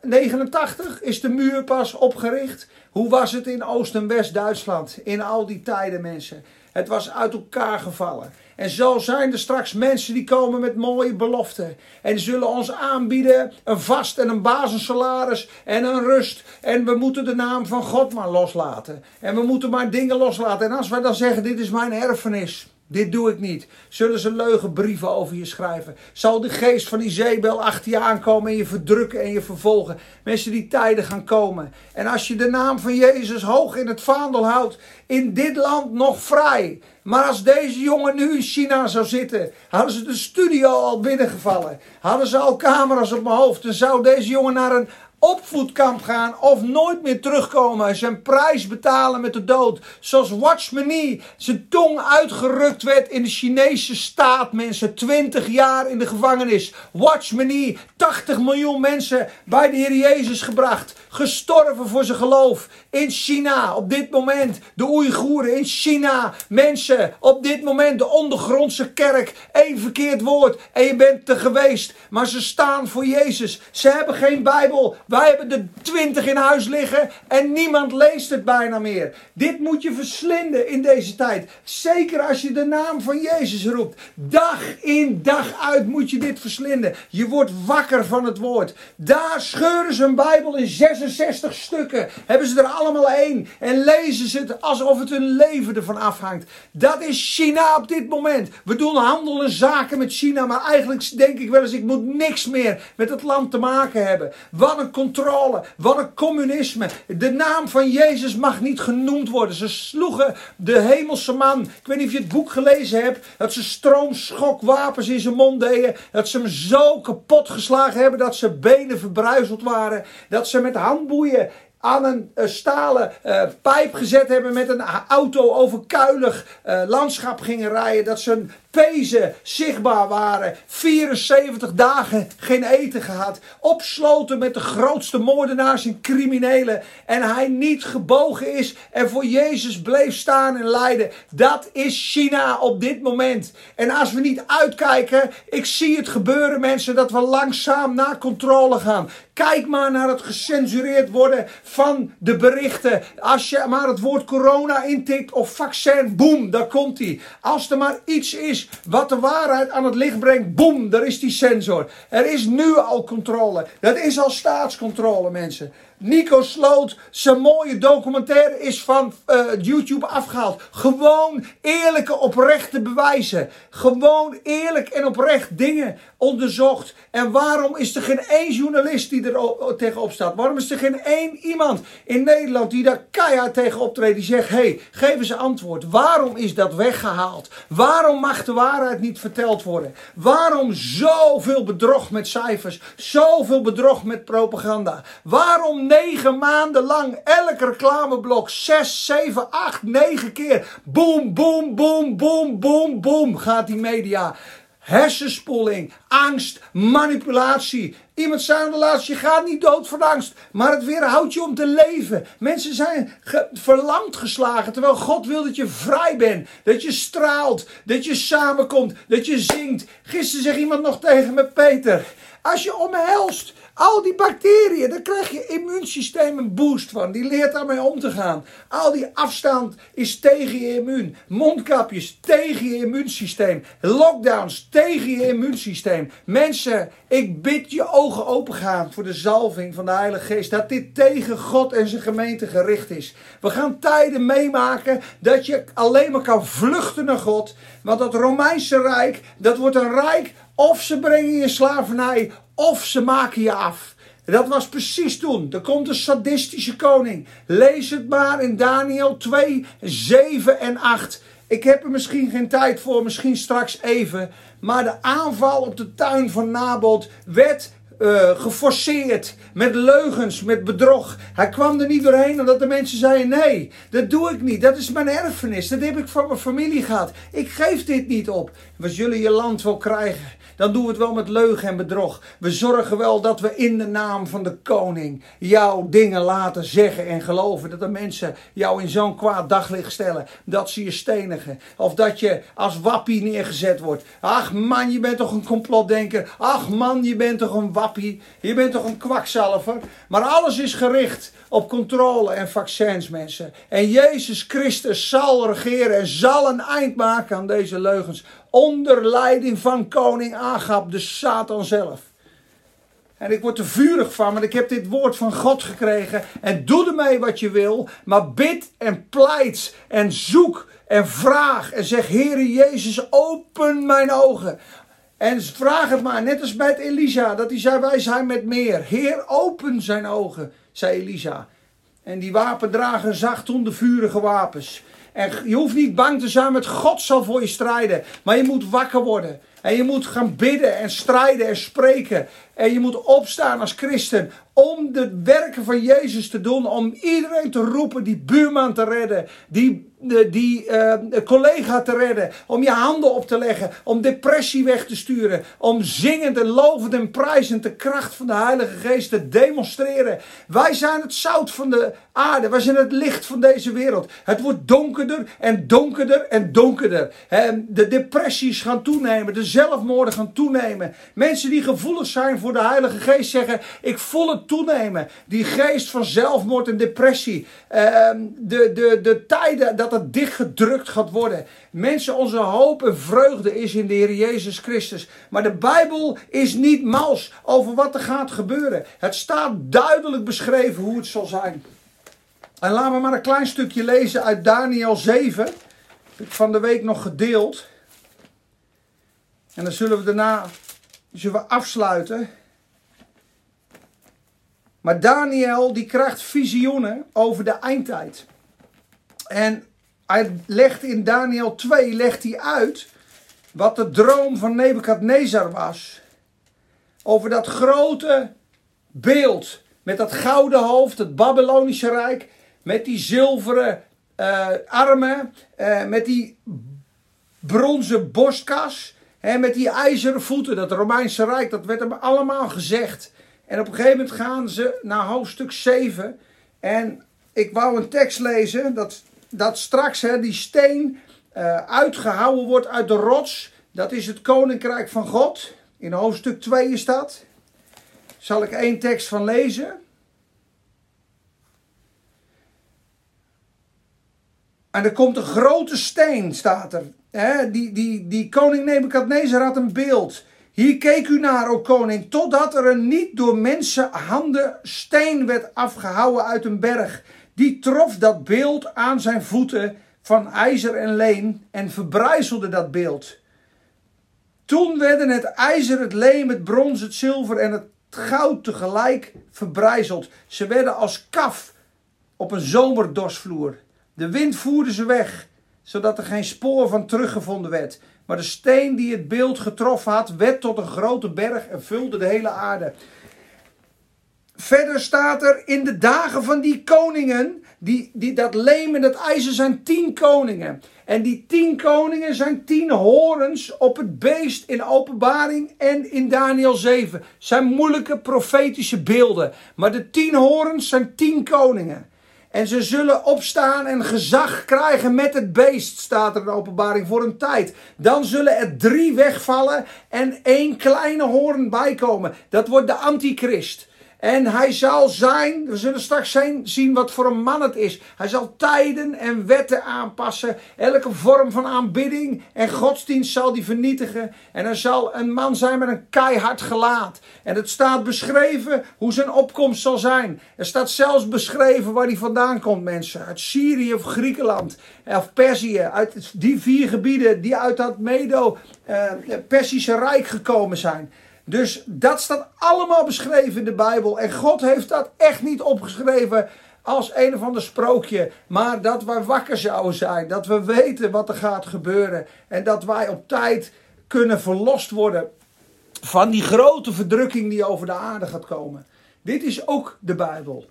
89 is de muur pas opgericht. Hoe was het in Oost- en West-Duitsland in al die tijden, mensen? Het was uit elkaar gevallen. En zo zijn er straks mensen die komen met mooie beloften. En zullen ons aanbieden een vast en een basissalaris en een rust. En we moeten de naam van God maar loslaten. En we moeten maar dingen loslaten. En als wij dan zeggen: Dit is mijn erfenis. Dit doe ik niet. Zullen ze leugenbrieven over je schrijven? Zal de geest van Izebel achter je aankomen en je verdrukken en je vervolgen? Mensen die tijden gaan komen. En als je de naam van Jezus hoog in het vaandel houdt, in dit land nog vrij. Maar als deze jongen nu in China zou zitten, hadden ze de studio al binnengevallen. Hadden ze al camera's op mijn hoofd, dan zou deze jongen naar een opvoedkamp gaan of nooit meer terugkomen. Zijn prijs betalen met de dood. Zoals Watchmeni zijn tong uitgerukt werd in de Chinese staat. Mensen 20 jaar in de gevangenis. Watchmeni 80 miljoen mensen bij de Heer Jezus gebracht. Gestorven voor zijn geloof. In China op dit moment. De Oeigoeren in China. Mensen op dit moment de ondergrondse kerk. Eén verkeerd woord en je bent er geweest. Maar ze staan voor Jezus. Ze hebben geen Bijbel. Wij hebben er twintig in huis liggen en niemand leest het bijna meer. Dit moet je verslinden in deze tijd. Zeker als je de naam van Jezus roept. Dag in dag uit moet je dit verslinden. Je wordt wakker van het woord. Daar scheuren ze een Bijbel in 66 stukken. Hebben ze er allemaal één. En lezen ze het alsof het hun leven ervan afhangt. Dat is China op dit moment. We doen handel en zaken met China. Maar eigenlijk denk ik wel eens, ik moet niks meer met het land te maken hebben. Wat een controle. Wat een communisme. De naam van Jezus mag niet genoemd worden. Ze sloegen de hemelse man. Ik weet niet of je het boek gelezen hebt. Dat ze stroomschokwapens in zijn mond deden. Dat ze hem zo kapot geslagen hebben dat zijn benen verbruizeld waren. Dat ze met handboeien aan een uh, stalen uh, pijp gezet hebben met een auto over kuilig uh, landschap gingen rijden. Dat ze een pezen zichtbaar waren. 74 dagen geen eten gehad. Opsloten met de grootste moordenaars en criminelen. En hij niet gebogen is en voor Jezus bleef staan en lijden. Dat is China op dit moment. En als we niet uitkijken, ik zie het gebeuren mensen, dat we langzaam naar controle gaan. Kijk maar naar het gecensureerd worden van de berichten. Als je maar het woord corona intikt of vaccin, boem, daar komt hij. Als er maar iets is wat de waarheid aan het licht brengt, boem, daar is die sensor. Er is nu al controle. Dat is al staatscontrole, mensen. Nico Sloot, zijn mooie documentaire is van uh, YouTube afgehaald. Gewoon eerlijke, oprechte bewijzen. Gewoon eerlijk en oprecht dingen onderzocht. En waarom is er geen één journalist die er tegenop staat? Waarom is er geen één iemand in Nederland die daar keihard tegen optreedt? Die zegt, hé, hey, geef eens een antwoord. Waarom is dat weggehaald? Waarom mag de waarheid niet verteld worden? Waarom zoveel bedrog met cijfers? Zoveel bedrog met propaganda? Waarom negen maanden lang elk reclameblok, zes, zeven, acht, negen keer. Boom, boom, boom, boom, boom, boom gaat die media. Hersenspoeling, angst, manipulatie. Iemand zei de laatste, je gaat niet dood van angst, maar het weerhoudt je om te leven. Mensen zijn verlamd geslagen, terwijl God wil dat je vrij bent. Dat je straalt, dat je samenkomt, dat je zingt. Gisteren zei iemand nog tegen me, Peter, als je omhelst, al die bacteriën, daar krijg je immuunsysteem een boost van. Die leert daarmee om te gaan. Al die afstand is tegen je immuun. Mondkapjes tegen je immuunsysteem. Lockdowns tegen je immuunsysteem. Mensen, ik bid je ogen opengaan voor de zalving van de Heilige Geest. Dat dit tegen God en zijn gemeente gericht is. We gaan tijden meemaken dat je alleen maar kan vluchten naar God. Want dat Romeinse Rijk, dat wordt een rijk of ze brengen je slavernij of ze maken je af. Dat was precies toen. Er komt een sadistische koning. Lees het maar in Daniel 2, 7 en 8. Ik heb er misschien geen tijd voor, misschien straks even. Maar de aanval op de tuin van Nabot werd uh, geforceerd. Met leugens, met bedrog. Hij kwam er niet doorheen omdat de mensen zeiden: nee, dat doe ik niet. Dat is mijn erfenis. Dat heb ik van mijn familie gehad. Ik geef dit niet op. We zullen je land wel krijgen dan doen we het wel met leugen en bedrog. We zorgen wel dat we in de naam van de koning jouw dingen laten zeggen en geloven. Dat de mensen jou in zo'n kwaad daglicht stellen. Dat ze je stenigen. Of dat je als wappie neergezet wordt. Ach man, je bent toch een complotdenker. Ach man, je bent toch een wappie. Je bent toch een kwakzalver. Maar alles is gericht op controle en vaccins, mensen. En Jezus Christus zal regeren en zal een eind maken aan deze leugens. Onder leiding van koning Agab, de Satan zelf. En ik word er vurig van, want ik heb dit woord van God gekregen. En doe ermee wat je wil. Maar bid en pleit en zoek en vraag. En zeg, Heere Jezus, open mijn ogen. En vraag het maar, net als met Elisa, dat hij zei, wij zijn met meer. Heer, open zijn ogen, zei Elisa. En die wapendrager zag toen de vurige wapens. En je hoeft niet bang te zijn, met God zal voor je strijden. Maar je moet wakker worden. En je moet gaan bidden en strijden en spreken. En je moet opstaan als christen om de werken van Jezus te doen. Om iedereen te roepen, die buurman te redden. Die die uh, collega te redden, om je handen op te leggen, om depressie weg te sturen, om zingend en lovend en prijzend de kracht van de Heilige Geest te demonstreren. Wij zijn het zout van de aarde, wij zijn het licht van deze wereld. Het wordt donkerder en donkerder en donkerder. De depressies gaan toenemen, de zelfmoorden gaan toenemen. Mensen die gevoelig zijn voor de Heilige Geest zeggen: Ik voel het toenemen. Die geest van zelfmoord en depressie. Ehm, de, de, de tijden dat het dichtgedrukt gaat worden. Mensen, onze hoop en vreugde is in de Heer Jezus Christus. Maar de Bijbel is niet mals over wat er gaat gebeuren. Het staat duidelijk beschreven hoe het zal zijn. En laten we maar een klein stukje lezen uit Daniel 7. Heb ik van de week nog gedeeld. En dan zullen we daarna zullen we afsluiten. Maar Daniel die krijgt visioenen over de eindtijd. En hij legt in Daniel 2 legt hij uit wat de droom van Nebukadnezar was. Over dat grote beeld met dat gouden hoofd, het Babylonische Rijk, met die zilveren uh, armen, uh, met die bronzen borstkas, hè, met die ijzeren voeten, dat Romeinse Rijk, dat werd hem allemaal gezegd. En op een gegeven moment gaan ze naar hoofdstuk 7 en ik wou een tekst lezen, dat dat straks die steen uh, uitgehouden wordt uit de rots. Dat is het koninkrijk van God. In hoofdstuk 2 is dat. Zal ik één tekst van lezen? En er komt een grote steen, staat er. Die, die, die koning Nebukadnezar had een beeld. Hier keek u naar, o koning, totdat er een niet door mensen handen steen werd afgehouden uit een berg die trof dat beeld aan zijn voeten van ijzer en leen en verbrijzelde dat beeld. Toen werden het ijzer, het leem, het brons, het zilver en het goud tegelijk verbrijzeld. Ze werden als kaf op een zomerdorsvloer. De wind voerde ze weg, zodat er geen spoor van teruggevonden werd. Maar de steen die het beeld getroffen had, werd tot een grote berg en vulde de hele aarde. Verder staat er in de dagen van die koningen, die, die, dat leem en dat ijzer zijn tien koningen. En die tien koningen zijn tien horens op het beest in openbaring en in Daniel 7. Zijn moeilijke profetische beelden. Maar de tien horens zijn tien koningen. En ze zullen opstaan en gezag krijgen met het beest, staat er in de openbaring, voor een tijd. Dan zullen er drie wegvallen en één kleine hoorn bijkomen. Dat wordt de antichrist. En hij zal zijn, we zullen straks zien wat voor een man het is. Hij zal tijden en wetten aanpassen. Elke vorm van aanbidding en godsdienst zal die vernietigen. En er zal een man zijn met een keihard gelaat. En het staat beschreven hoe zijn opkomst zal zijn. Er staat zelfs beschreven waar hij vandaan komt, mensen. Uit Syrië of Griekenland of Perzië. Uit die vier gebieden die uit dat Medo-Persische eh, Rijk gekomen zijn. Dus dat staat allemaal beschreven in de Bijbel. En God heeft dat echt niet opgeschreven als een of ander sprookje. Maar dat wij wakker zouden zijn. Dat we weten wat er gaat gebeuren. En dat wij op tijd kunnen verlost worden van die grote verdrukking die over de aarde gaat komen. Dit is ook de Bijbel.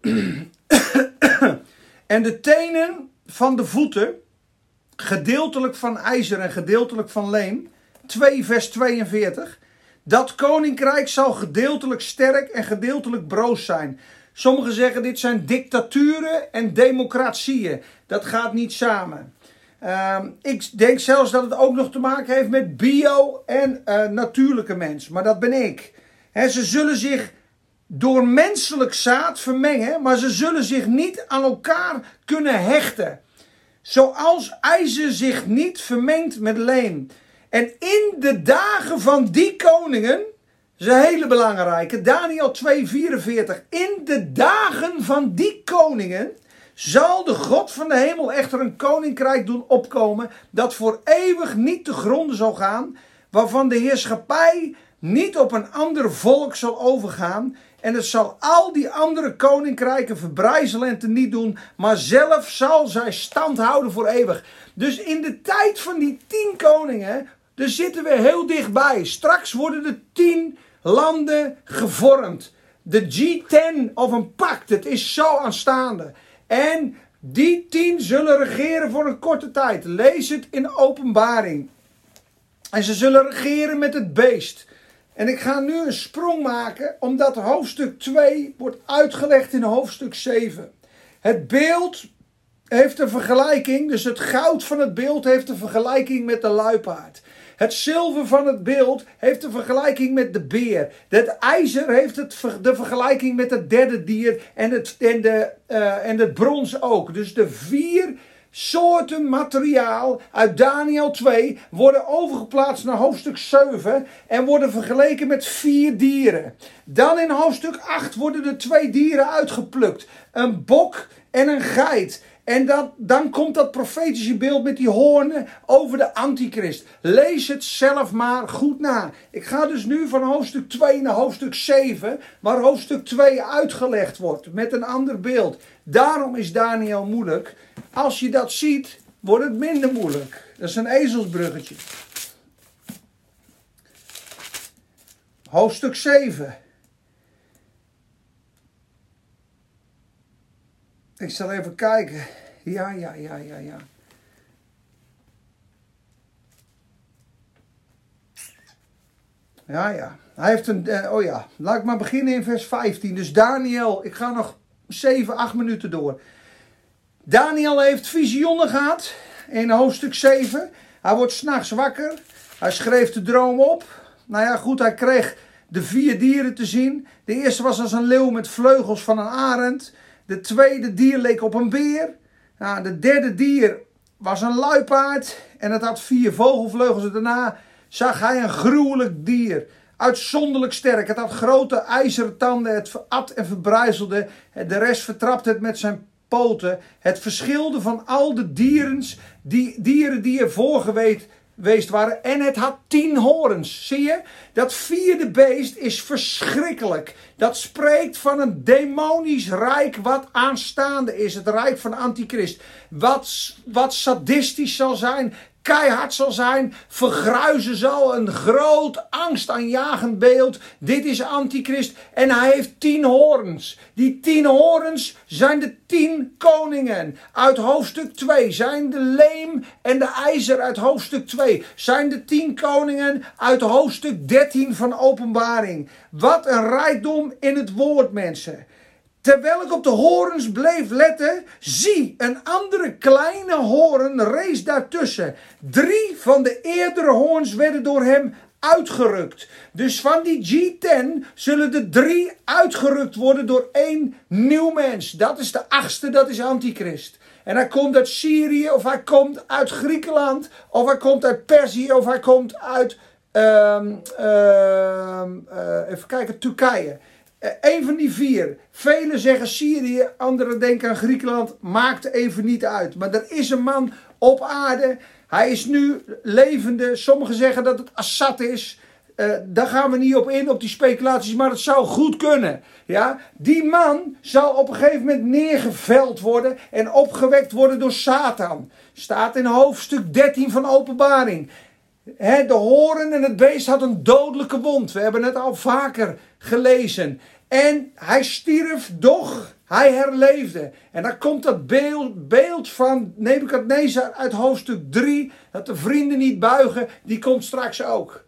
(coughs) en de tenen van de voeten, gedeeltelijk van ijzer en gedeeltelijk van leem, 2 vers 42. Dat koninkrijk zal gedeeltelijk sterk en gedeeltelijk broos zijn. Sommigen zeggen dit zijn dictaturen en democratieën. Dat gaat niet samen. Uh, ik denk zelfs dat het ook nog te maken heeft met bio en uh, natuurlijke mens. Maar dat ben ik. He, ze zullen zich door menselijk zaad vermengen, maar ze zullen zich niet aan elkaar kunnen hechten. Zoals ijzer zich niet vermengt met leem. En in de dagen van die koningen, dat is een hele belangrijke, Daniel 2:44. In de dagen van die koningen zal de God van de hemel echter een koninkrijk doen opkomen dat voor eeuwig niet te gronden zal gaan, waarvan de heerschappij niet op een ander volk zal overgaan en het zal al die andere koninkrijken verbrijzelen en teniet doen. Maar zelf zal zij stand houden voor eeuwig. Dus in de tijd van die tien koningen. Daar zitten we heel dichtbij. Straks worden de tien landen gevormd. De G10 of een pact. Het is zo aanstaande. En die tien zullen regeren voor een korte tijd. Lees het in openbaring. En ze zullen regeren met het beest. En ik ga nu een sprong maken, omdat hoofdstuk 2 wordt uitgelegd in hoofdstuk 7. Het beeld heeft een vergelijking, dus het goud van het beeld heeft een vergelijking met de luipaard. Het zilver van het beeld heeft een vergelijking met de beer. Het ijzer heeft het, de vergelijking met het derde dier en het, en, de, uh, en het brons ook. Dus de vier soorten materiaal uit Daniel 2 worden overgeplaatst naar hoofdstuk 7 en worden vergeleken met vier dieren. Dan in hoofdstuk 8 worden er twee dieren uitgeplukt: een bok en een geit. En dat, dan komt dat profetische beeld met die hoornen over de antichrist. Lees het zelf maar goed na. Ik ga dus nu van hoofdstuk 2 naar hoofdstuk 7, waar hoofdstuk 2 uitgelegd wordt met een ander beeld. Daarom is Daniel moeilijk. Als je dat ziet, wordt het minder moeilijk. Dat is een ezelsbruggetje. Hoofdstuk 7. Ik zal even kijken. Ja, ja, ja, ja, ja. Ja, ja. Hij heeft een. Eh, oh ja. Laat ik maar beginnen in vers 15. Dus Daniel, ik ga nog 7, 8 minuten door. Daniel heeft visioenen gehad in hoofdstuk 7. Hij wordt s'nachts wakker. Hij schreef de droom op. Nou ja, goed, hij kreeg de vier dieren te zien. De eerste was als een leeuw met vleugels van een arend. De tweede dier leek op een beer. Nou, de derde dier was een luipaard. En het had vier vogelvleugels. En daarna zag hij een gruwelijk dier. Uitzonderlijk sterk. Het had grote ijzeren tanden. Het at en verbrijzelde. De rest vertrapte het met zijn poten. Het verschilde van al de dieren die, dieren die er voorgeweest geweest waren. En het had tien horens. Zie je? Dat vierde beest is verschrikkelijk. Dat spreekt van een demonisch rijk wat aanstaande is. Het rijk van Antichrist. Wat, wat sadistisch zal zijn. Keihard zal zijn, vergruizen zal, een groot angstaanjagend beeld. Dit is antichrist en hij heeft tien horens. Die tien horens zijn de tien koningen. Uit hoofdstuk 2 zijn de leem en de ijzer uit hoofdstuk 2. Zijn de tien koningen uit hoofdstuk 13 van openbaring. Wat een rijkdom in het woord mensen. Terwijl ik op de horens bleef letten, zie, een andere kleine hoorn rees daartussen. Drie van de eerdere hoorns werden door hem uitgerukt. Dus van die G10 zullen er drie uitgerukt worden door één nieuw mens. Dat is de achtste, dat is Antichrist. En hij komt uit Syrië, of hij komt uit Griekenland, of hij komt uit Perzië, of hij komt uit, uh, uh, even kijken, Turkije. Eh, een van die vier. Velen zeggen Syrië, anderen denken aan Griekenland. Maakt even niet uit. Maar er is een man op aarde. Hij is nu levende. Sommigen zeggen dat het Assad is. Uh, daar gaan we niet op in, op die speculaties, maar het zou goed kunnen. Ja? Die man zal op een gegeven moment neergeveld worden en opgewekt worden door Satan. Staat in hoofdstuk 13 van Openbaring. De horen en het beest had een dodelijke wond. We hebben het al vaker gelezen. En hij stierf, doch hij herleefde. En dan komt dat beeld, beeld van Nebukadnezar uit hoofdstuk 3. Dat de vrienden niet buigen, die komt straks ook.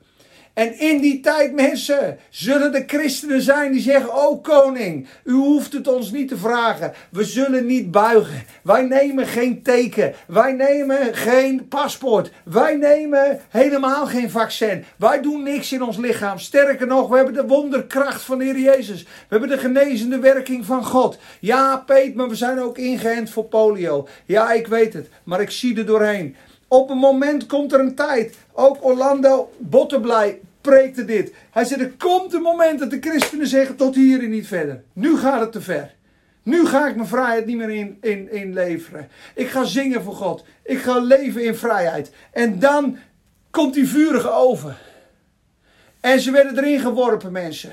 En in die tijd, mensen, zullen de christenen zijn die zeggen: Oh koning, u hoeft het ons niet te vragen. We zullen niet buigen. Wij nemen geen teken. Wij nemen geen paspoort. Wij nemen helemaal geen vaccin. Wij doen niks in ons lichaam. Sterker nog, we hebben de wonderkracht van Heer Jezus. We hebben de genezende werking van God. Ja, Peet, maar we zijn ook ingeënt voor polio. Ja, ik weet het, maar ik zie er doorheen. Op een moment komt er een tijd. Ook Orlando Botterblij preekte dit. Hij zei: Er komt een moment dat de christenen zeggen: Tot hier en niet verder. Nu gaat het te ver. Nu ga ik mijn vrijheid niet meer in, in, inleveren. Ik ga zingen voor God. Ik ga leven in vrijheid. En dan komt die vurige oven. En ze werden erin geworpen, mensen.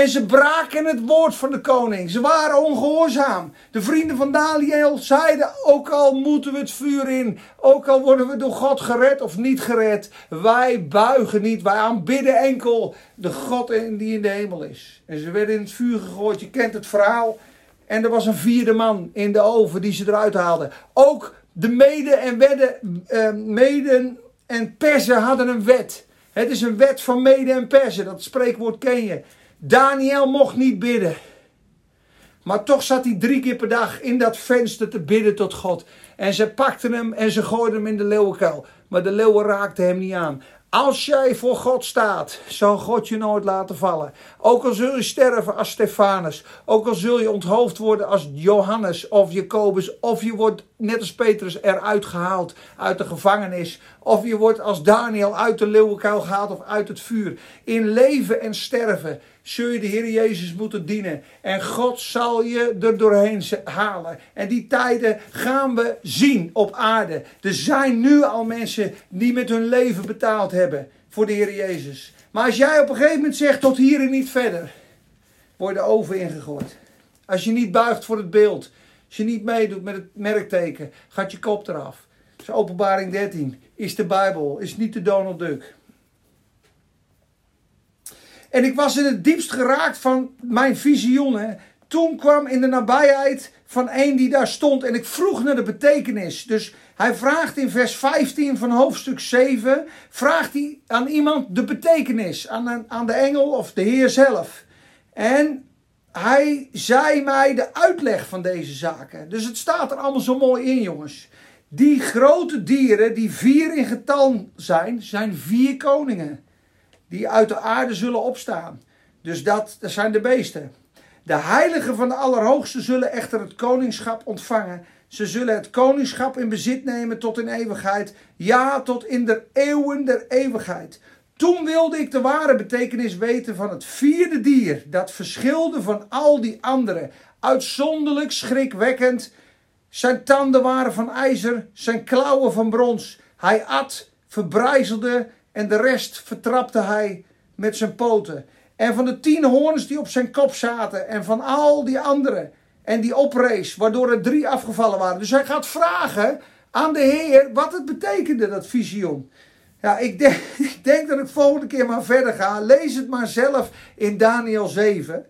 En ze braken het woord van de koning. Ze waren ongehoorzaam. De vrienden van Daniel zeiden: Ook al moeten we het vuur in, ook al worden we door God gered of niet gered, wij buigen niet, wij aanbidden enkel de God die in de hemel is. En ze werden in het vuur gegooid. Je kent het verhaal. En er was een vierde man in de oven die ze eruit haalden. Ook de meden en wedden, eh, meden en persen hadden een wet. Het is een wet van meden en persen. Dat spreekwoord ken je. Daniel mocht niet bidden. Maar toch zat hij drie keer per dag in dat venster te bidden tot God. En ze pakten hem en ze gooiden hem in de leeuwenkuil. Maar de leeuwen raakten hem niet aan. Als jij voor God staat, zal God je nooit laten vallen. Ook al zul je sterven als Stefanus. Ook al zul je onthoofd worden als Johannes of Jacobus. Of je wordt net als Petrus eruit gehaald uit de gevangenis. Of je wordt als Daniel uit de leeuwenkuil gehaald of uit het vuur. In leven en sterven zul je de Heer Jezus moeten dienen. En God zal je er doorheen halen. En die tijden gaan we zien op aarde. Er zijn nu al mensen die met hun leven betaald hebben voor de Heer Jezus. Maar als jij op een gegeven moment zegt tot hier en niet verder, word je de oven ingegooid. Als je niet buigt voor het beeld, als je niet meedoet met het merkteken, gaat je kop eraf. Dat is openbaring 13. Is de Bijbel, is niet de Donald Duck. En ik was in het diepst geraakt van mijn visioenen. Toen kwam in de nabijheid van een die daar stond en ik vroeg naar de betekenis. Dus hij vraagt in vers 15 van hoofdstuk 7, vraagt hij aan iemand de betekenis, aan, aan de engel of de Heer zelf. En hij zei mij de uitleg van deze zaken. Dus het staat er allemaal zo mooi in, jongens. Die grote dieren, die vier in getal zijn, zijn vier koningen die uit de aarde zullen opstaan. Dus dat, dat zijn de beesten. De heiligen van de Allerhoogste zullen echter het koningschap ontvangen. Ze zullen het koningschap in bezit nemen tot in eeuwigheid. Ja, tot in de eeuwen der eeuwigheid. Toen wilde ik de ware betekenis weten van het vierde dier. Dat verschilde van al die andere. Uitzonderlijk schrikwekkend. Zijn tanden waren van ijzer, zijn klauwen van brons. Hij at, verbrijzelde en de rest vertrapte hij met zijn poten. En van de tien hoorns die op zijn kop zaten en van al die anderen. En die oprees, waardoor er drie afgevallen waren. Dus hij gaat vragen aan de Heer wat het betekende, dat visioen. Ja, ik denk, (laughs) ik denk dat ik volgende keer maar verder ga. Lees het maar zelf in Daniel 7.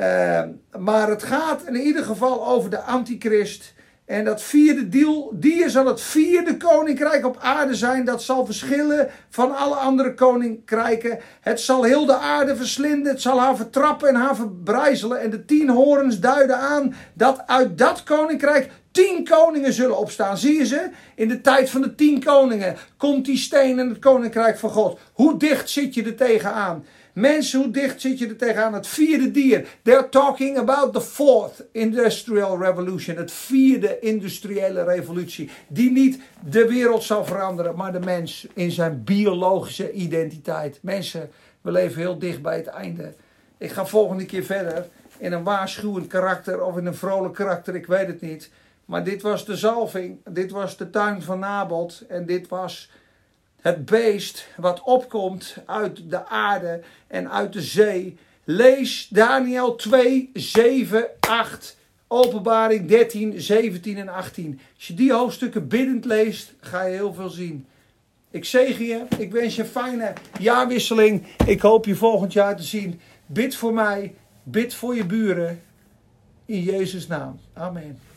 Uh, maar het gaat in ieder geval over de antichrist. En dat vierde deel, die zal het vierde koninkrijk op aarde zijn. Dat zal verschillen van alle andere koninkrijken. Het zal heel de aarde verslinden. Het zal haar vertrappen en haar verbrijzelen. En de tien horens duiden aan dat uit dat koninkrijk tien koningen zullen opstaan. Zie je ze? In de tijd van de tien koningen komt die steen in het koninkrijk van God. Hoe dicht zit je er tegenaan? Mensen, hoe dicht zit je er tegenaan? Het vierde dier. They're talking about the fourth industrial revolution. Het vierde industriële revolutie. Die niet de wereld zal veranderen, maar de mens in zijn biologische identiteit. Mensen, we leven heel dicht bij het einde. Ik ga volgende keer verder in een waarschuwend karakter of in een vrolijk karakter, ik weet het niet. Maar dit was de zalving, dit was de tuin van Nabot en dit was het beest wat opkomt uit de aarde en uit de zee. Lees Daniel 2, 7, 8, Openbaring 13, 17 en 18. Als je die hoofdstukken biddend leest, ga je heel veel zien. Ik zegen je, ik wens je een fijne jaarwisseling. Ik hoop je volgend jaar te zien. Bid voor mij, bid voor je buren. In Jezus' naam. Amen.